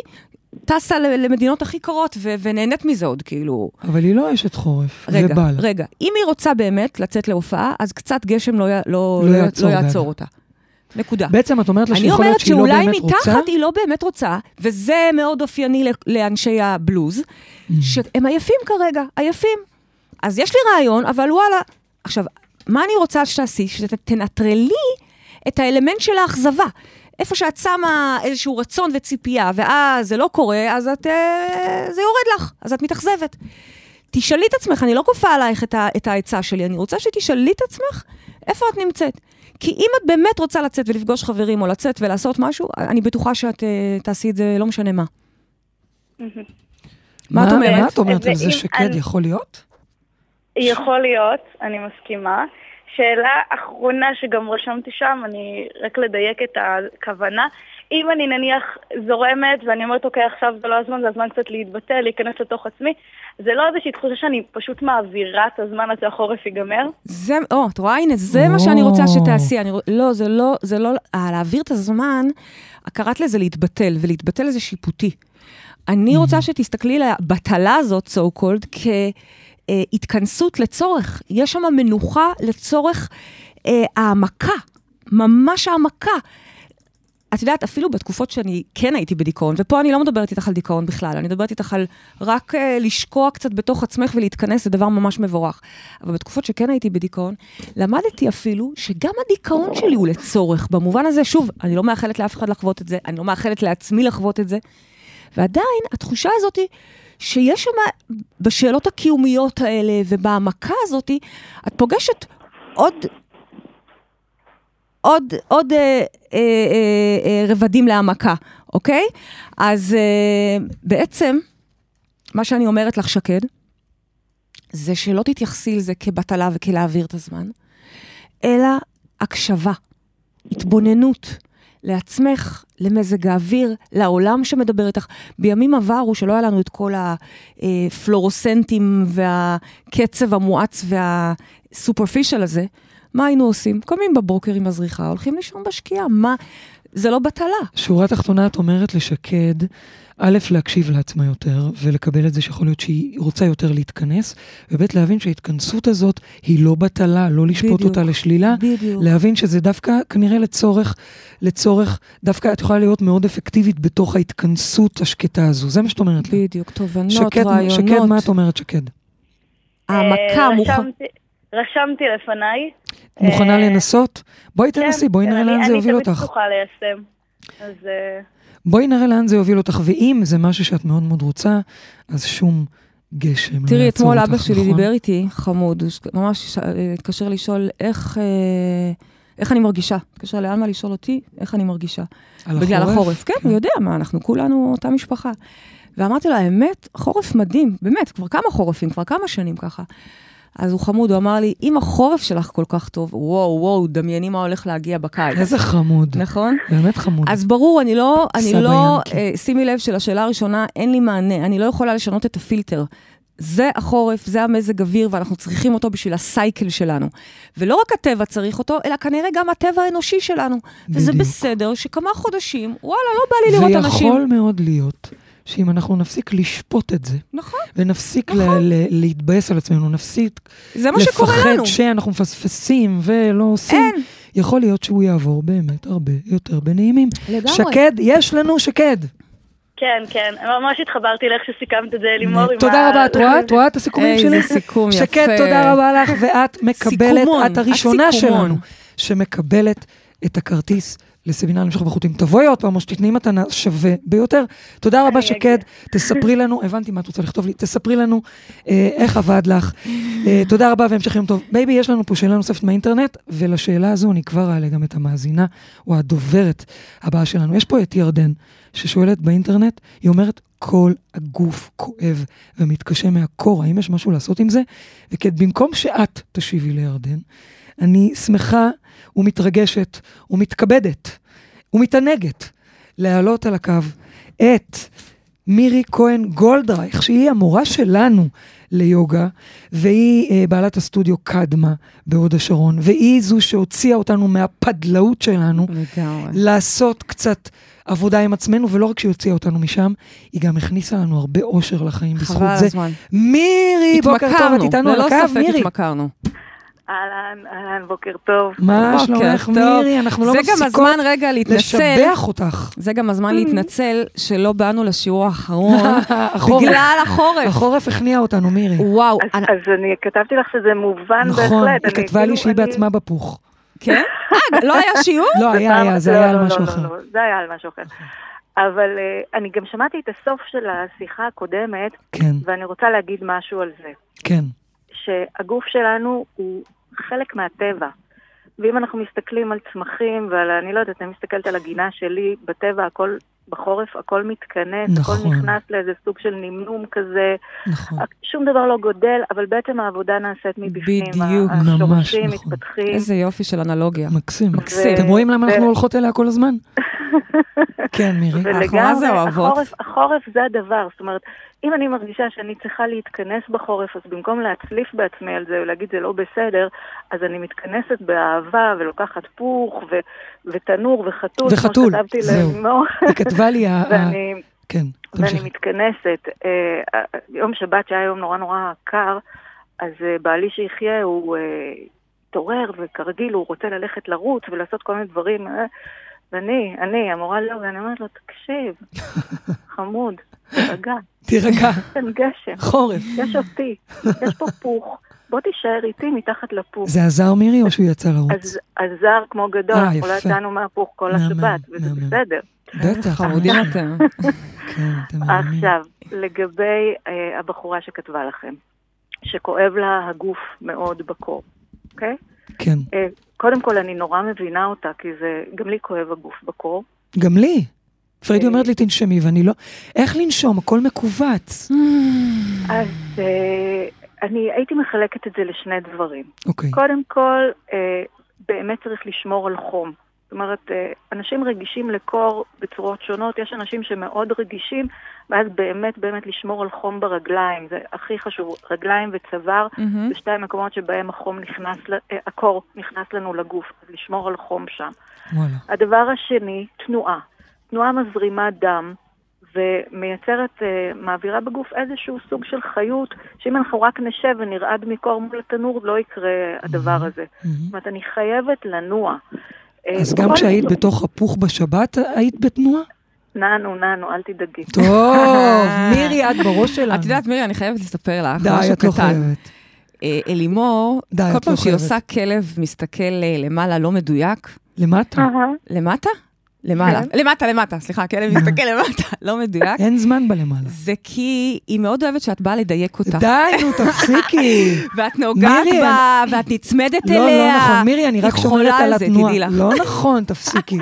Speaker 3: טסה למדינות הכי קרות ו- ונהנית מזה עוד, כאילו...
Speaker 2: אבל היא לא אשת חורף, זה
Speaker 3: רגע,
Speaker 2: בא לה.
Speaker 3: רגע, אם היא רוצה באמת לצאת להופעה, אז קצת גשם לא, לא,
Speaker 2: לא
Speaker 3: לא,
Speaker 2: יעצור
Speaker 3: לא יעצור. אותה. נקודה.
Speaker 2: בעצם את אומרת לה
Speaker 3: אני
Speaker 2: שיכול להיות
Speaker 3: אומרת
Speaker 2: שהיא לא
Speaker 3: שאולי
Speaker 2: באמת רוצה,
Speaker 3: מתחת היא לא באמת רוצה, וזה מאוד אופייני לאנשי הבלוז,
Speaker 2: Mm.
Speaker 3: שהם עייפים כרגע, עייפים. אז יש לי רעיון, אבל וואלה. עכשיו, מה אני רוצה שתעשי? שתנטרלי את האלמנט של האכזבה. איפה שאת שמה איזשהו רצון וציפייה, ואז זה לא קורה, אז את, אה, זה יורד לך, אז את מתאכזבת. תשאלי את עצמך, אני לא כופה עלייך את, ה, את העצה שלי, אני רוצה שתשאלי את עצמך איפה את נמצאת. כי אם את באמת רוצה לצאת ולפגוש חברים, או לצאת ולעשות משהו, אני בטוחה שאת אה, תעשי את זה לא משנה מה. מה את אומרת?
Speaker 2: מה את אומרת על זה שקד יכול להיות?
Speaker 4: יכול להיות, אני מסכימה. שאלה אחרונה שגם רשמתי שם, אני רק לדייק את הכוונה. אם אני נניח זורמת ואני אומרת, אוקיי, עכשיו זה לא הזמן, זה הזמן קצת להתבטא, להיכנס לתוך עצמי, זה לא איזושהי תחושה שאני פשוט מעבירה את הזמן עד שהחורף ייגמר?
Speaker 3: זה, או, את רואה, הנה, זה מה שאני רוצה שתעשי. אני, לא, זה לא, זה לא, אה, להעביר את הזמן, קראת לזה להתבטל, ולהתבטל זה שיפוטי. אני רוצה שתסתכלי על הבטלה הזאת, so called, כהתכנסות לצורך. יש שם מנוחה לצורך אה, העמקה, ממש העמקה. את יודעת, אפילו בתקופות שאני כן הייתי בדיכאון, ופה אני לא מדברת איתך על דיכאון בכלל, אני מדברת איתך על רק uh, לשקוע קצת בתוך עצמך ולהתכנס, זה דבר ממש מבורך. אבל בתקופות שכן הייתי בדיכאון, למדתי אפילו שגם הדיכאון שלי הוא לצורך. במובן הזה, שוב, אני לא מאחלת לאף אחד לחוות את זה, אני לא מאחלת לעצמי לחוות את זה, ועדיין, התחושה הזאת היא שיש שם, בשאלות הקיומיות האלה ובהעמקה הזאת, את פוגשת עוד עוד, עוד אה, אה, אה, אה, רבדים להעמקה, אוקיי? אז אה, בעצם, מה שאני אומרת לך, שקד, זה שלא תתייחסי לזה כבטלה וכלהעביר את הזמן, אלא הקשבה, התבוננות לעצמך, למזג האוויר, לעולם שמדבר איתך. בימים עברו, שלא היה לנו את כל הפלורוסנטים והקצב המואץ והסופרפישל הזה, מה היינו עושים? קמים בבוקר עם הזריחה, הולכים לישון בשקיעה, מה? זה לא בטלה.
Speaker 2: שורה תחתונה, את אומרת לשקד, א', להקשיב לעצמה יותר, ולקבל את זה שיכול להיות שהיא רוצה יותר להתכנס, וב', להבין שההתכנסות הזאת היא לא בטלה, לא לשפוט בדיוק, אותה לשלילה,
Speaker 3: בדיוק.
Speaker 2: להבין שזה דווקא כנראה לצורך, לצורך, דווקא את יכולה להיות מאוד אפקטיבית בתוך ההתכנסות השקטה הזו, זה מה שאת אומרת
Speaker 3: לה. בדיוק, תובנות, שקד, רעיונות.
Speaker 2: שקד, מה את אומרת, שקד?
Speaker 3: העמקה, מוכן...
Speaker 4: רשמתי לפניי.
Speaker 2: מוכנה אה, לנסות? בואי כן, תנסי, בואי נראה לאן זה יוביל אותך.
Speaker 4: אני תמיד פתוחה ליישם. אז... אה,
Speaker 2: בואי נראה לאן זה יוביל אותך, ואם זה משהו שאת מאוד מאוד רוצה, אז שום גשם לא
Speaker 3: תראי, אתמול אבא שלי נכון? דיבר איתי, חמוד, ממש אה, התקשר לשאול איך... איך אני מרגישה. התקשר לאלמה לשאול אותי איך אני מרגישה.
Speaker 2: על
Speaker 3: בגלל
Speaker 2: החורף?
Speaker 3: החורף. כן, הוא יודע מה, אנחנו כולנו אותה משפחה. ואמרתי לו, האמת, חורף מדהים, באמת, כבר כמה חורפים, כבר כמה שנים ככה. אז הוא חמוד, הוא אמר לי, אם החורף שלך כל כך טוב, וואו, וואו, דמייני מה הולך להגיע בקיץ.
Speaker 2: איזה חמוד.
Speaker 3: נכון?
Speaker 2: באמת חמוד.
Speaker 3: אז ברור, אני לא, אני לא, אה, שימי לב שלשאלה הראשונה, אין לי מענה, אני לא יכולה לשנות את הפילטר. זה החורף, זה המזג אוויר, ואנחנו צריכים אותו בשביל הסייקל שלנו. ולא רק הטבע צריך אותו, אלא כנראה גם הטבע האנושי שלנו. בדיוק. וזה בסדר שכמה חודשים, וואלה, לא בא לי לראות אנשים.
Speaker 2: ויכול מאוד להיות שאם אנחנו נפסיק לשפוט את זה,
Speaker 3: נכון,
Speaker 2: ונפסיק נכון. ל- ל- להתבאס על עצמנו, נפסיק
Speaker 3: זה מה שקורה לנו.
Speaker 2: לפחד שאנחנו מפספסים ולא עושים,
Speaker 3: אין.
Speaker 2: יכול להיות שהוא יעבור באמת הרבה יותר בנעימים.
Speaker 3: לגמרי.
Speaker 2: שקד, יש לנו שקד.
Speaker 4: כן, כן, ממש התחברתי לאיך שסיכמת את זה, לימור.
Speaker 2: תודה רבה, את רואה? את רואה את הסיכומים שלי?
Speaker 3: איזה סיכום יפה.
Speaker 2: שקד, תודה רבה לך, ואת מקבלת, את הראשונה. שלנו, שמקבלת את הכרטיס לסמינר למשוך בחוטים. תבואי עוד פעם, או שתתני מתנה שווה ביותר. תודה רבה, שקד. תספרי לנו, הבנתי מה את רוצה לכתוב לי, תספרי לנו אה, איך עבד לך. אה, תודה רבה והמשך יום טוב. בייבי, יש לנו פה שאלה נוספת מהאינטרנט, ולשאלה הזו אני כבר אעלה גם את המאזינה, או הדוברת הבאה שלנו. יש פה את ירדן, ששואלת באינטרנט, היא אומרת, כל הגוף כואב ומתקשה מהקור, האם יש משהו לעשות עם זה? ובמקום שאת תשיבי לירדן, אני שמחה ומתרגשת ומתכבדת ומתענגת להעלות על הקו את מירי כהן גולדרייך, שהיא המורה שלנו ליוגה, והיא אה, בעלת הסטודיו קדמה בהוד השרון, והיא זו שהוציאה אותנו מהפדלאות שלנו,
Speaker 3: לגמרי.
Speaker 2: לעשות קצת עבודה עם עצמנו, ולא רק שהיא הוציאה אותנו משם, היא גם הכניסה לנו הרבה אושר לחיים בזכות
Speaker 3: חבל
Speaker 2: זה.
Speaker 3: הזמן.
Speaker 2: מירי, בוקר טוב, את איתנו על
Speaker 3: ללא
Speaker 2: הקו,
Speaker 3: ספק
Speaker 2: מירי.
Speaker 3: התמכרנו.
Speaker 4: אהלן, אהלן, בוקר טוב.
Speaker 2: מה שלומך,
Speaker 3: טוב.
Speaker 2: מירי? אנחנו לא
Speaker 3: זה גם
Speaker 2: מפסיקות
Speaker 3: הזמן רגע להתנצל.
Speaker 2: לשבח אותך.
Speaker 3: זה גם הזמן להתנצל שלא באנו לשיעור האחרון,
Speaker 2: החורף.
Speaker 3: בגלל החורף.
Speaker 2: החורף הכניע אותנו, מירי.
Speaker 3: וואו,
Speaker 4: אז,
Speaker 3: אני-
Speaker 4: כתבתי לך שזה מובן בהחלט.
Speaker 2: נכון, היא כתבה לי
Speaker 4: כאילו-
Speaker 2: שהיא בעצמה בפוך.
Speaker 3: כן? אה, לא היה שיעור?
Speaker 2: לא, היה, היה, זה היה
Speaker 4: לא,
Speaker 2: על
Speaker 4: לא,
Speaker 2: משהו
Speaker 4: לא,
Speaker 2: אחר.
Speaker 4: זה היה על משהו אחר. אבל אה, אני גם שמעתי את הסוף של השיחה הקודמת,
Speaker 2: כן,
Speaker 4: ואני רוצה להגיד משהו על זה.
Speaker 2: כן.
Speaker 4: שהגוף שלנו הוא חלק מהטבע. ואם אנחנו מסתכלים על צמחים ועל, אני לא יודעת, אני מסתכלת על הגינה שלי, בטבע הכל
Speaker 5: בחורף הכל מתכנס,
Speaker 2: נכון.
Speaker 5: הכל נכנס לאיזה סוג של נמנום כזה,
Speaker 2: נכון.
Speaker 5: שום דבר לא גודל, אבל בעצם העבודה נעשית מבפנים.
Speaker 3: בדיוק.
Speaker 5: השורשים
Speaker 2: ממש נכון.
Speaker 5: מתפתחים.
Speaker 3: איזה יופי של אנלוגיה.
Speaker 2: מקסים.
Speaker 3: מקסים.
Speaker 2: אתם רואים למה
Speaker 5: ו-
Speaker 2: אנחנו הולכות אליה כל הזמן? כן, מירי.
Speaker 3: אנחנו מה זה אוהבות.
Speaker 5: החורף, החורף זה הדבר, זאת אומרת, אם אני מרגישה שאני צריכה להתכנס בחורף, אז במקום להצליף בעצמי על זה ולהגיד זה לא בסדר, אז אני מתכנסת באהבה ולוקחת פוך ו- ותנור וחתול,
Speaker 2: וחתול, זהו.
Speaker 5: לאמור,
Speaker 2: היא כתבה לי, ה-
Speaker 5: ואני,
Speaker 2: כן,
Speaker 5: ואני
Speaker 2: תמשיכי.
Speaker 5: מתכנסת. אה, יום שבת שהיה יום נורא נורא קר, אז אה, בעלי שיחיה הוא אה, התעורר, וכרגיל הוא רוצה ללכת לרוץ ולעשות כל מיני דברים. אה, ואני, אני, המורה לא, ואני אומרת לו, תקשיב, חמוד, תירגע,
Speaker 2: תירגע,
Speaker 5: יש כאן גשם,
Speaker 2: חורף.
Speaker 5: יש אותי, יש פה פוך, בוא תישאר איתי מתחת לפוך.
Speaker 2: זה עזר מירי או שהוא יצא לרוץ?
Speaker 5: אז עזר כמו גדול,
Speaker 2: אה,
Speaker 5: אנחנו לא
Speaker 2: יפה.
Speaker 5: יצאנו מהפוך כל השבת, וזה. בסדר.
Speaker 2: בטח.
Speaker 3: חמודים אתם.
Speaker 2: כן, אתם.
Speaker 5: עכשיו, לגבי אה, הבחורה שכתבה לכם, שכואב לה הגוף מאוד בקור, אוקיי?
Speaker 2: כן.
Speaker 5: אה, קודם כל, אני נורא מבינה אותה, כי זה, גם לי כואב הגוף בקור.
Speaker 2: גם לי. פריידי
Speaker 5: אה.
Speaker 2: אומרת לי תנשמי, ואני לא... איך לנשום? הכל מכווץ.
Speaker 5: אז אה, אני הייתי מחלקת את זה לשני דברים.
Speaker 2: אוקיי.
Speaker 5: קודם כל, אה, באמת צריך לשמור על חום. זאת אומרת, אה, אנשים רגישים לקור בצורות שונות, יש אנשים שמאוד רגישים, ואז באמת באמת לשמור על חום ברגליים, זה הכי חשוב, רגליים וצוואר,
Speaker 3: מהמם.
Speaker 5: זה שתי המקומות שבהם החום נכנס, אה, הקור נכנס לנו לגוף, אז לשמור על חום שם.
Speaker 2: וואלה.
Speaker 5: הדבר השני, תנועה. תנועה מזרימה דם ומייצרת, אה, מעבירה בגוף איזשהו סוג של חיות, שאם אנחנו רק נשב ונרעד מקור מול התנור, לא יקרה הדבר הזה.
Speaker 2: מהמם.
Speaker 5: זאת אומרת, אני חייבת לנוע. אה,
Speaker 2: אז גם כשהיית בתוך הפוך בשבת, היית בתנועה?
Speaker 5: נענו, נענו, אל תדאגי.
Speaker 2: טוב, מירי, את בראש שלנו.
Speaker 3: את יודעת, מירי, אני חייבת לספר לך
Speaker 2: די,
Speaker 3: משהו
Speaker 2: את לא
Speaker 3: קטן.
Speaker 2: חייבת.
Speaker 3: אה, אלימור,
Speaker 2: די,
Speaker 3: כל
Speaker 2: את
Speaker 3: פעם
Speaker 2: לא
Speaker 3: שהיא
Speaker 2: חייבת.
Speaker 3: עושה כלב מסתכל אה, למעלה לא מדויק,
Speaker 2: למטה.
Speaker 3: למטה? למעלה.
Speaker 5: כן.
Speaker 3: למטה, למטה, סליחה, כלב מסתכל למטה, לא מדויק.
Speaker 2: אין זמן בלמעלה.
Speaker 3: זה כי היא מאוד אוהבת שאת באה לדייק אותה.
Speaker 2: די, נו, תפסיקי.
Speaker 3: ואת נוגעת בה, ואת נצמדת
Speaker 2: לא,
Speaker 3: אליה.
Speaker 2: לא נכון, מירי, אני רק
Speaker 3: היא
Speaker 2: שומרת על התנועה. לא נכון, תפסיקי.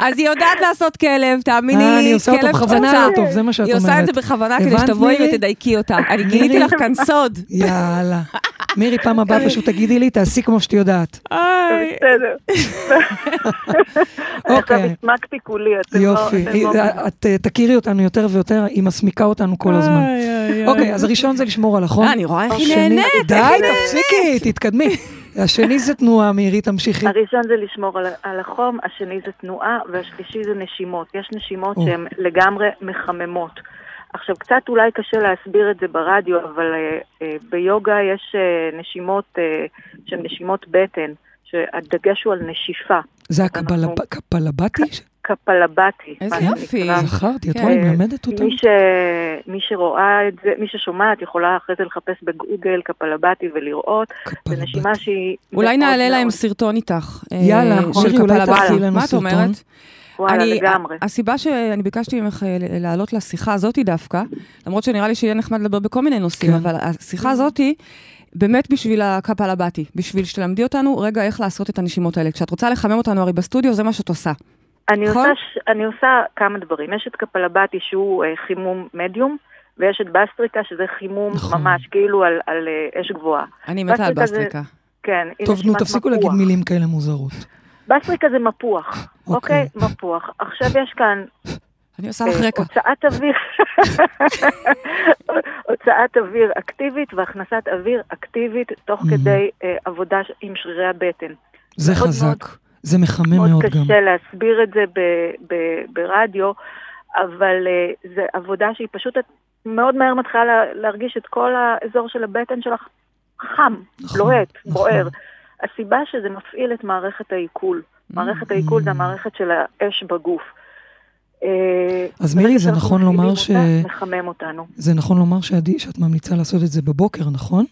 Speaker 3: אז היא יודעת לעשות כלב, תאמיני
Speaker 2: אה, אני
Speaker 3: לי,
Speaker 2: עושה אותו
Speaker 3: כלב
Speaker 2: בכוונה
Speaker 3: פצצה.
Speaker 2: לא זה מה שאת
Speaker 3: היא
Speaker 2: אומרת.
Speaker 3: עושה את זה בכוונה כדי שתבואי? ותדייקי אותה. אני? גיליתי לך כאן סוד.
Speaker 2: יאללה. מירי, פעם הבאה פשוט תגידי לי, תעשי כמו שאת יודעת.
Speaker 3: איי.
Speaker 5: בסדר.
Speaker 2: אוקיי.
Speaker 5: עכשיו הסמקתי כולי, אתם לא...
Speaker 2: יופי.
Speaker 5: לא-
Speaker 2: את אה, תכירי אותנו יותר ויותר, היא מסמיקה אותנו כל הזמן. אוקיי, אז הראשון זה לשמור על החום.
Speaker 3: אה, אני רואה איך היא נהנית,
Speaker 2: די. תפסיקי, תתקדמי. השני זה תנועה, מירי, תמשיכי.
Speaker 5: הראשון זה לשמור על, על החום, השני זה תנועה, והשלישי זה נשימות. יש נשימות. שהן לגמרי מחממות. עכשיו, קצת אולי קשה להסביר את זה ברדיו, אבל אה, אה, ביוגה יש אה, נשימות אה, שהן נשימות בטן, שהדגש הוא על נשיפה.
Speaker 2: זה
Speaker 5: אנחנו-
Speaker 2: הקפלבטי?
Speaker 5: קפלבטי.
Speaker 3: איזה יופי.
Speaker 2: זכרתי, את
Speaker 3: כן.
Speaker 2: רואה, היא מלמדת אותנו.
Speaker 5: מי, ש... מי שרואה את זה, מי ששומעת, יכולה אחרי זה לחפש בגוגל קפלבטי ולראות. זו
Speaker 2: קפלבטי.
Speaker 5: נשימה שהיא...
Speaker 3: אולי נעלה להם סרטון איתך. אה,
Speaker 2: יאללה,
Speaker 3: של קפלבטי. מה את? אומרת?
Speaker 5: וואלה,
Speaker 3: אני-
Speaker 5: לגמרי.
Speaker 3: הסיבה שאני ביקשתי ממך אה, לעלות לשיחה הזאתי דווקא, למרות שנראה לי שיהיה נחמד לדבר בכל מיני נושאים,
Speaker 2: כן.
Speaker 3: אבל השיחה הזאתי, באמת בשביל הקפלבטי, בשביל שתלמדי אותנו רגע איך לעשות את הנשימות האלה. כשאת רוצה לחמם אותנו הרי בסטודיו, זה מה שאת עושה.
Speaker 5: אני
Speaker 3: נכון?
Speaker 5: עושה, ש... אני עושה כמה דברים. יש את קפלבטי שהוא אה, חימום מדיום, ויש את בסטריקה שזה חימום
Speaker 2: נכון.
Speaker 5: ממש, כאילו על, על אה, אש גבוהה.
Speaker 3: אני מתה על
Speaker 5: בסטריקה זה-. כן,
Speaker 2: טוב, נו, תפסיקו
Speaker 5: מפוח.
Speaker 2: להגיד מילים כאלה מוזרות.
Speaker 5: בסטריקה זה מפוח,
Speaker 2: אוקיי.
Speaker 5: אוקיי? מפוח. עכשיו יש כאן
Speaker 3: אני עושה
Speaker 5: אה,
Speaker 3: לך רקע.
Speaker 5: הוצאת אוויר, הוצאת אוויר אקטיבית והכנסת אוויר אקטיבית תוך
Speaker 2: Mhm.
Speaker 5: כדי אה, עבודה עם שרירי הבטן.
Speaker 2: זה
Speaker 5: מאוד
Speaker 2: חזק. זה מחמם
Speaker 5: מאוד
Speaker 2: מאוד גם.
Speaker 5: קשה להסביר את זה ב- ב- ברדיו, אבל uh, זו עבודה שהיא פשוט, מאוד מהר מתחילה לה- להרגיש את כל האזור של הבטן שלך חם,
Speaker 2: נכון,
Speaker 5: לוהט,
Speaker 2: נכון.
Speaker 5: הסיבה שזה מפעיל את מערכת העיכול. מערכת העיכול זה המערכת של האש בגוף. אה,
Speaker 2: אז מירי, זה נכון לומר ש-
Speaker 5: מחמם אותנו.
Speaker 2: זה נכון לומר שעדי, שאת ממליצה לעשות את זה בבוקר, נכון?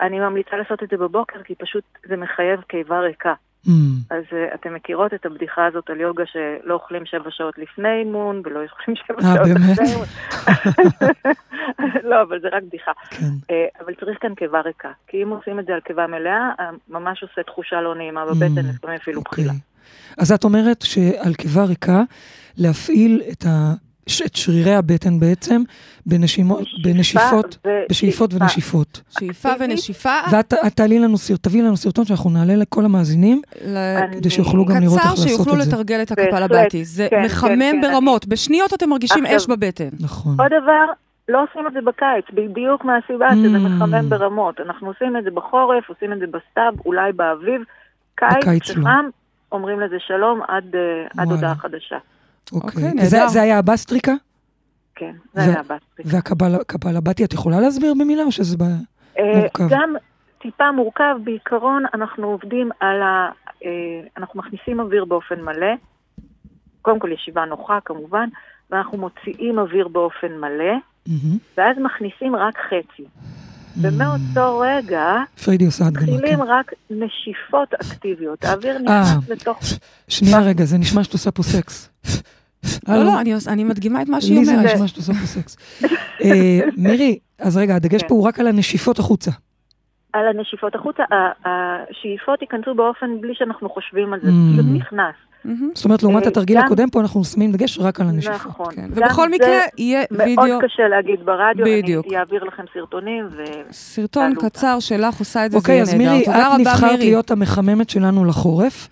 Speaker 5: אני ממליצה לעשות את זה בבוקר, כי פשוט זה מחייב קיבה ריקה.
Speaker 2: Hmm,
Speaker 5: אז uh, אתם מכירות את הבדיחה הזאת על יוגה שלא אוכלים שבע שעות לפני אימון ולא אוכלים שבע
Speaker 2: אה,
Speaker 5: שעות
Speaker 2: באמת?
Speaker 5: אחרי אימון. לא, אבל זה רק בדיחה.
Speaker 2: כן.
Speaker 5: Uh, אבל צריך כאן קיבה ריקה. כי אם עושים את זה על קיבה מלאה, ממש עושה תחושה לא נעימה בבטן,
Speaker 2: Mm,
Speaker 5: לפעמים אפילו
Speaker 2: אוקיי.
Speaker 5: בחילה.
Speaker 2: אז את אומרת שעל קיבה ריקה, להפעיל את, ה, את שרירי הבטן בעצם, בנשימו, בנשיפות,
Speaker 5: ו-
Speaker 2: בשאיפות
Speaker 5: שאיפה.
Speaker 2: ונשיפות.
Speaker 3: שאיפה. ונשיפה.
Speaker 2: ואת את תעלי לנו, סר- תביאי לנו סרטון שאנחנו נעלה לכל המאזינים,
Speaker 5: אני-
Speaker 2: כדי שיוכלו גם לראות איך
Speaker 3: קצר
Speaker 2: לעשות
Speaker 3: שיוכלו
Speaker 2: את זה.
Speaker 3: לתרגל את
Speaker 5: בהחלט,
Speaker 3: הקפלבטי. זה
Speaker 5: כן,
Speaker 3: מחמם
Speaker 5: כן, כן,
Speaker 3: ברמות. בשניות אתם מרגישים אש בבטן.
Speaker 2: נכון.
Speaker 5: עוד דבר, לא עושים את זה בקיץ, בדיוק מהסיבה
Speaker 2: Mm.
Speaker 5: שזה מחמם ברמות. אנחנו עושים את זה בחורף, עושים את זה בסתיו, אולי באביב. קיץ,
Speaker 2: בקיץ לא.
Speaker 5: אומרים לזה שלום עד, אה. הודעה חדשה.
Speaker 3: אוקיי,
Speaker 2: אוקיי. וזה
Speaker 3: נהדר.
Speaker 2: זה היה הבסטריקה?
Speaker 5: כן, זה
Speaker 2: ו-
Speaker 5: היה הבסטרי.
Speaker 2: והקפלבטי, את יכולה להסביר במילה או שזה...
Speaker 5: אה,
Speaker 2: מורכב.
Speaker 5: גם טיפה מורכב, בעיקרון אנחנו עובדים על ה... אה, אנחנו מכניסים אוויר באופן מלא, קודם כל ישיבה נוחה כמובן, ואנחנו מוציאים אוויר באופן מלא. ואז מכניסים רק חצי.
Speaker 2: Mm.
Speaker 5: ומאותו רגע
Speaker 2: פריידי עושה הדגמה, כן.
Speaker 5: מתחילים רק נשיפות אקטיביות. האוויר
Speaker 2: אה.
Speaker 5: נכנס לתוך...
Speaker 2: שנייה רגע, זה נשמע שאת עושה פה סקס.
Speaker 3: לא? לא, אני מדגימה את מה שהיא
Speaker 2: לי זה
Speaker 3: אומרת.
Speaker 2: נשמע שאת עושה פה סקס. מירי, אז רגע, הדגש
Speaker 5: כן.
Speaker 2: פה הוא רק על הנשיפות החוצה.
Speaker 5: על הנשיפות החוצה, השאיפות ייכנסו באופן בלי שאנחנו חושבים על זה,
Speaker 2: Mm.
Speaker 5: זה פשוט נכנס.
Speaker 2: זאת אומרת, לעומת
Speaker 5: אה,
Speaker 2: התרגיל הקודם, פה אנחנו שמים דגש רק על הנשיפות.
Speaker 5: נכון.
Speaker 3: כן. ובכל
Speaker 5: זה
Speaker 3: מקרה יהיה וידאו,
Speaker 5: מאוד קשה להגיד ברדיו. אני אעביר לכם סרטונים ו...
Speaker 3: סרטון. קצר שלך עושה את זה, זה
Speaker 2: אוקיי,
Speaker 3: יהיה
Speaker 2: אז
Speaker 3: נהדר.
Speaker 2: מירי,
Speaker 3: תודה
Speaker 2: את
Speaker 3: רבה,
Speaker 2: נבחרת
Speaker 3: מירי.
Speaker 2: להיות המחממת שלנו לחורף,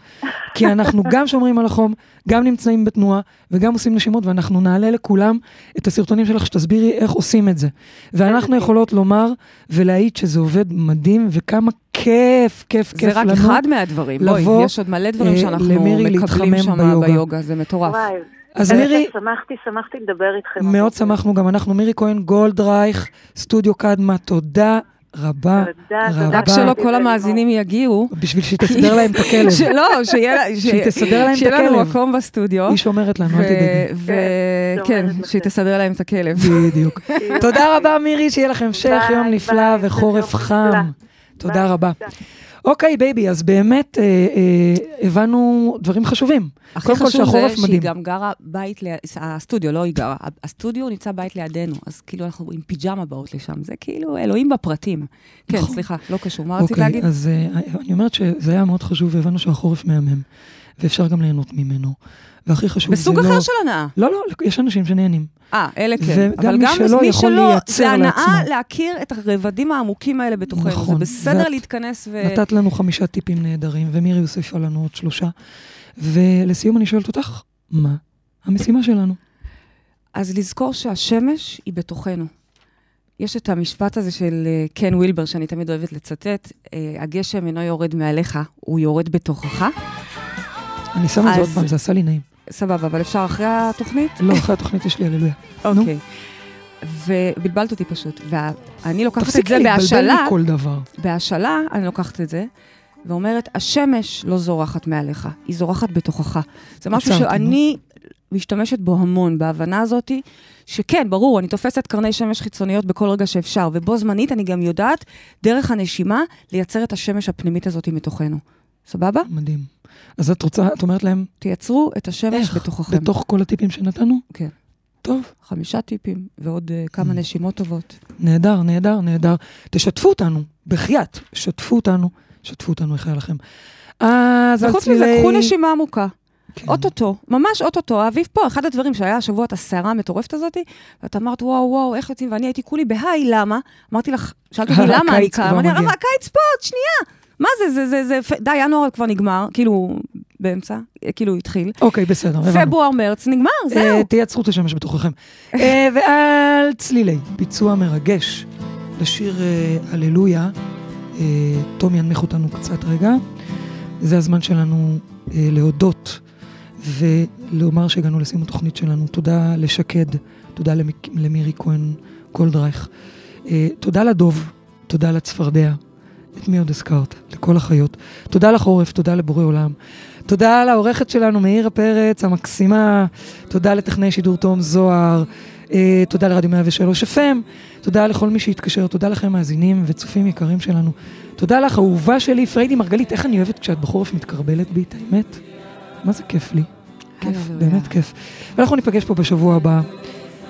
Speaker 2: כי אנחנו גם שומרים על החום, גם נמצאים בתנועה, וגם עושים נשימות, ואנחנו נעלה לכולם את הסרטונים שלך, שתסבירי איך עושים את זה. ואנחנו
Speaker 5: איזה
Speaker 2: יכולות לומר ולהעיד שזה עובד מדהים, וכמה כיף, כיף, כיף
Speaker 3: זה
Speaker 2: לנו.
Speaker 3: רק אחד מהדברים, בואי,
Speaker 2: לבוא,
Speaker 3: יש עוד מלא דברים
Speaker 2: אה,
Speaker 3: שאנחנו
Speaker 2: למירי
Speaker 3: מקבלים
Speaker 2: להתחמם
Speaker 3: שם
Speaker 2: ביוגה.
Speaker 3: ביוגה, זה מטורף.
Speaker 5: וואי,
Speaker 2: אז מירי,
Speaker 5: שמחתי, שמחתי לדבר איתכם.
Speaker 2: מאוד. שמחנו גם אנחנו, מירי כהן גולדרייך, סטודיו קדמה, תודה רבה.
Speaker 5: תודה,
Speaker 2: רבה.
Speaker 3: רק שלא. כל המאזינים יגיעו.
Speaker 2: בשביל שהיא תסדר להם את הכלב.
Speaker 3: שלא, שיהיה ש-
Speaker 2: שהיא תסדר להם את
Speaker 3: שיהיה לנו
Speaker 2: הכלב.
Speaker 3: מקום בסטודיו.
Speaker 2: היא שומרת לנו, אל תדאגי.
Speaker 5: כן,
Speaker 3: כן, שהיא
Speaker 5: לכם.
Speaker 3: תסדר להם את הכלב.
Speaker 2: בדיוק. תודה רבה, מירי, שיהיה לך המשך יום נפלא וחורף חם. תודה רבה. אוקיי, בייבי, אז באמת אה, אה, הבנו דברים חשובים.
Speaker 3: הכי חשוב זה
Speaker 2: שהחורף
Speaker 3: שהיא
Speaker 2: מדהים.
Speaker 3: גם גרה בית, ליד- הסטודיו, לא היא גרה, הסטודיו נמצא בית לידינו, אז כאילו אנחנו עם פיג'מה באות לשם, זה כאילו אלוהים בפרטים. כן,
Speaker 2: נכון.
Speaker 3: סליחה, לא קשור, מה רצית
Speaker 2: אוקיי,
Speaker 3: להגיד?
Speaker 2: אז אה, אני אומרת שזה היה מאוד חשוב, והבנו שהחורף מהמם, ואפשר גם ליהנות ממנו. והכי חשוב זה לא...
Speaker 3: בסוג אחר של הנאה.
Speaker 2: לא, לא, יש אנשים שנהנים.
Speaker 3: אה, אלה כן.
Speaker 2: וגם מי שלא
Speaker 3: מי
Speaker 2: יכול לייצר
Speaker 3: זה הנאה
Speaker 2: לעצמו.
Speaker 3: להכיר את הרבדים העמוקים האלה בתוכנו.
Speaker 2: נכון,
Speaker 3: זה בסדר
Speaker 2: ואת
Speaker 3: להתכנס ו...
Speaker 2: נתת לנו חמישה טיפים נהדרים, ומירי הוסיפה לנו עוד שלושה. ולסיום אני שואלת אותך, מה המשימה שלנו?
Speaker 3: אז לזכור שהשמש היא בתוכנו. יש את המשפט הזה של אה, קן וילבר, שאני תמיד אוהבת לצטט, אה, הגשם אינו יורד מעליך, הוא יורד בתוכך.
Speaker 2: אני שמה את זה עוד פעם, זה עשה לי נעים.
Speaker 3: סבבה, אבל אפשר אחרי התוכנית?
Speaker 2: לא, אחרי התוכנית יש לי הללויה.
Speaker 3: אוקיי. ובלבלת אותי פשוט. ואני לוקחת את
Speaker 2: תפסיקי
Speaker 3: זה
Speaker 2: להתבלבל
Speaker 3: בהשאלה,
Speaker 2: מכל דבר.
Speaker 3: בהשאלה אני לוקחת את זה, ואומרת, השמש לא זורחת מעליך, היא זורחת בתוכך. זה משהו שאני משתמשת בו המון, בהבנה הזאתי, שכן, ברור, אני תופסת קרני שמש חיצוניות בכל רגע שאפשר, ובו זמנית אני גם יודעת, דרך הנשימה, לייצר את השמש הפנימית הזאת מתוכנו. סבבה?
Speaker 2: מדהים. אז את רוצה, את אומרת להם,
Speaker 3: תייצרו את השמש
Speaker 2: איך?
Speaker 3: בתוככם.
Speaker 2: בתוך כל הטיפים שנתנו?
Speaker 3: כן.
Speaker 2: טוב,
Speaker 3: חמישה טיפים ועוד uh, כמה
Speaker 2: Mm.
Speaker 3: נשימות טובות.
Speaker 2: נהדר, נהדר, נהדר. תשתפו אותנו, בחייאת, שתפו אותנו, שתפו אותנו, איך היה לכם. אז על
Speaker 3: וחוץ מזה,
Speaker 2: צלילי...
Speaker 3: קחו נשימה עמוקה.
Speaker 2: כן.
Speaker 3: אוטוטו, ממש אוטוטו. האביב פה, אחד הדברים שהיה השבוע, את הסערה המטורפת הזאת, ואת אמרת, וואו, וואו, איך יוצאים, ואני הייתי כולי בהיי, למה? אמרתי לך, שאלת אותי למה אני כאן, אמרתי לך, הקיץ פה, עוד שנייה. מה זה, זה, זה, זה, די, ינואר כבר נגמר, כאילו, באמצע, כאילו, התחיל.
Speaker 2: אוקיי, בסדר, הבנו.
Speaker 3: פברואר, מרץ, נגמר,
Speaker 2: אה,
Speaker 3: זהו.
Speaker 2: תייצרו את השמש בתוככם. אה, ועל צלילי, ביצוע מרגש לשיר אה, הללויה. תום ינמיך אותנו קצת רגע. זה הזמן שלנו להודות ולומר שהגענו לסיום התוכנית שלנו. תודה לשקד, תודה למירי כהן גולדרייך. תודה לדוב, תודה לצפרדע. את מי עוד הזכרת? לכל החיות. תודה לחורף, תודה לבורא עולם. תודה לעורכת שלנו, מאירה פרץ, המקסימה. תודה לטכנאי שידור תום זוהר. אה, תודה לרדיו 103 FM. תודה לכל מי שהתקשר. תודה לכם, מאזינים וצופים יקרים שלנו. תודה לך, אהובה שלי, פריידי מרגלית. איך אני אוהבת כשאת בחורף מתקרבלת בי, את האמת? מה זה כיף לי? כיף. באמת כיף. ואנחנו ניפגש פה בשבוע הבא.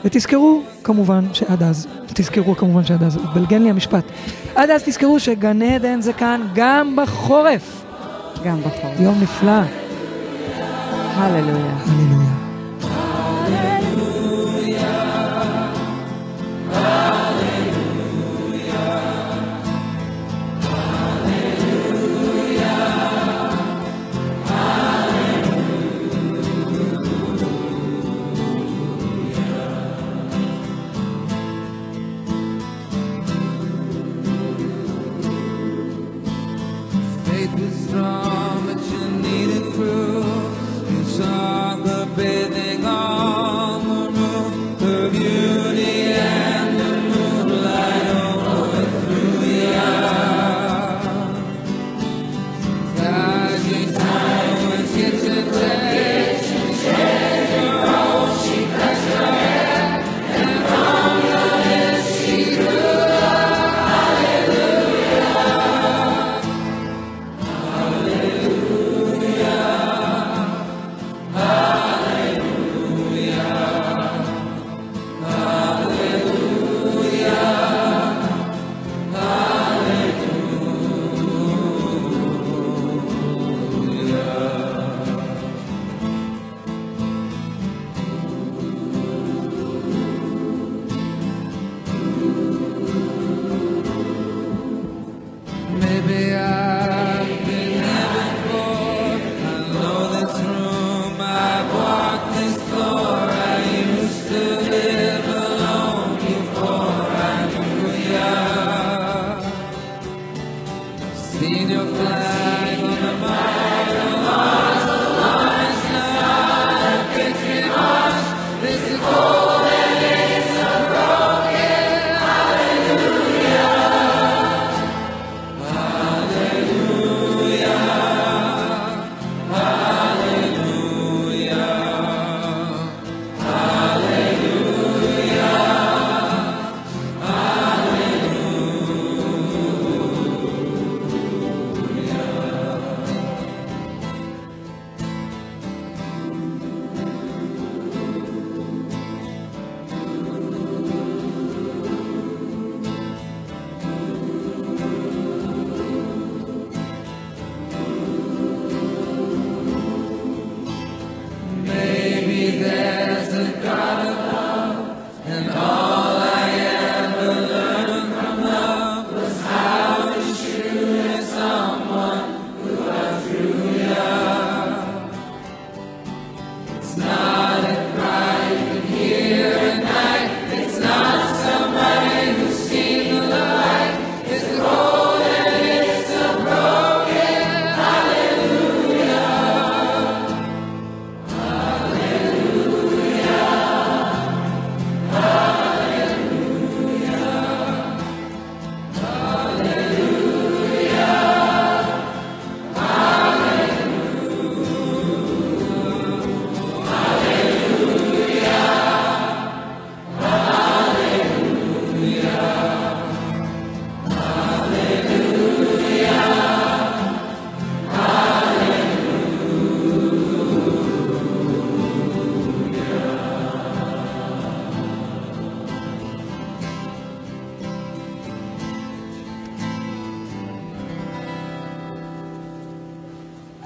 Speaker 2: ותזכרו, כמובן, שעד אז, תזכרו כמובן שעד אז, התבלגן לי המשפט. עד אז תזכרו שגן עדן זה כאן גם בחורף.
Speaker 3: גם בחור.
Speaker 2: יום נפלא.
Speaker 3: הללויה.
Speaker 2: הללויה.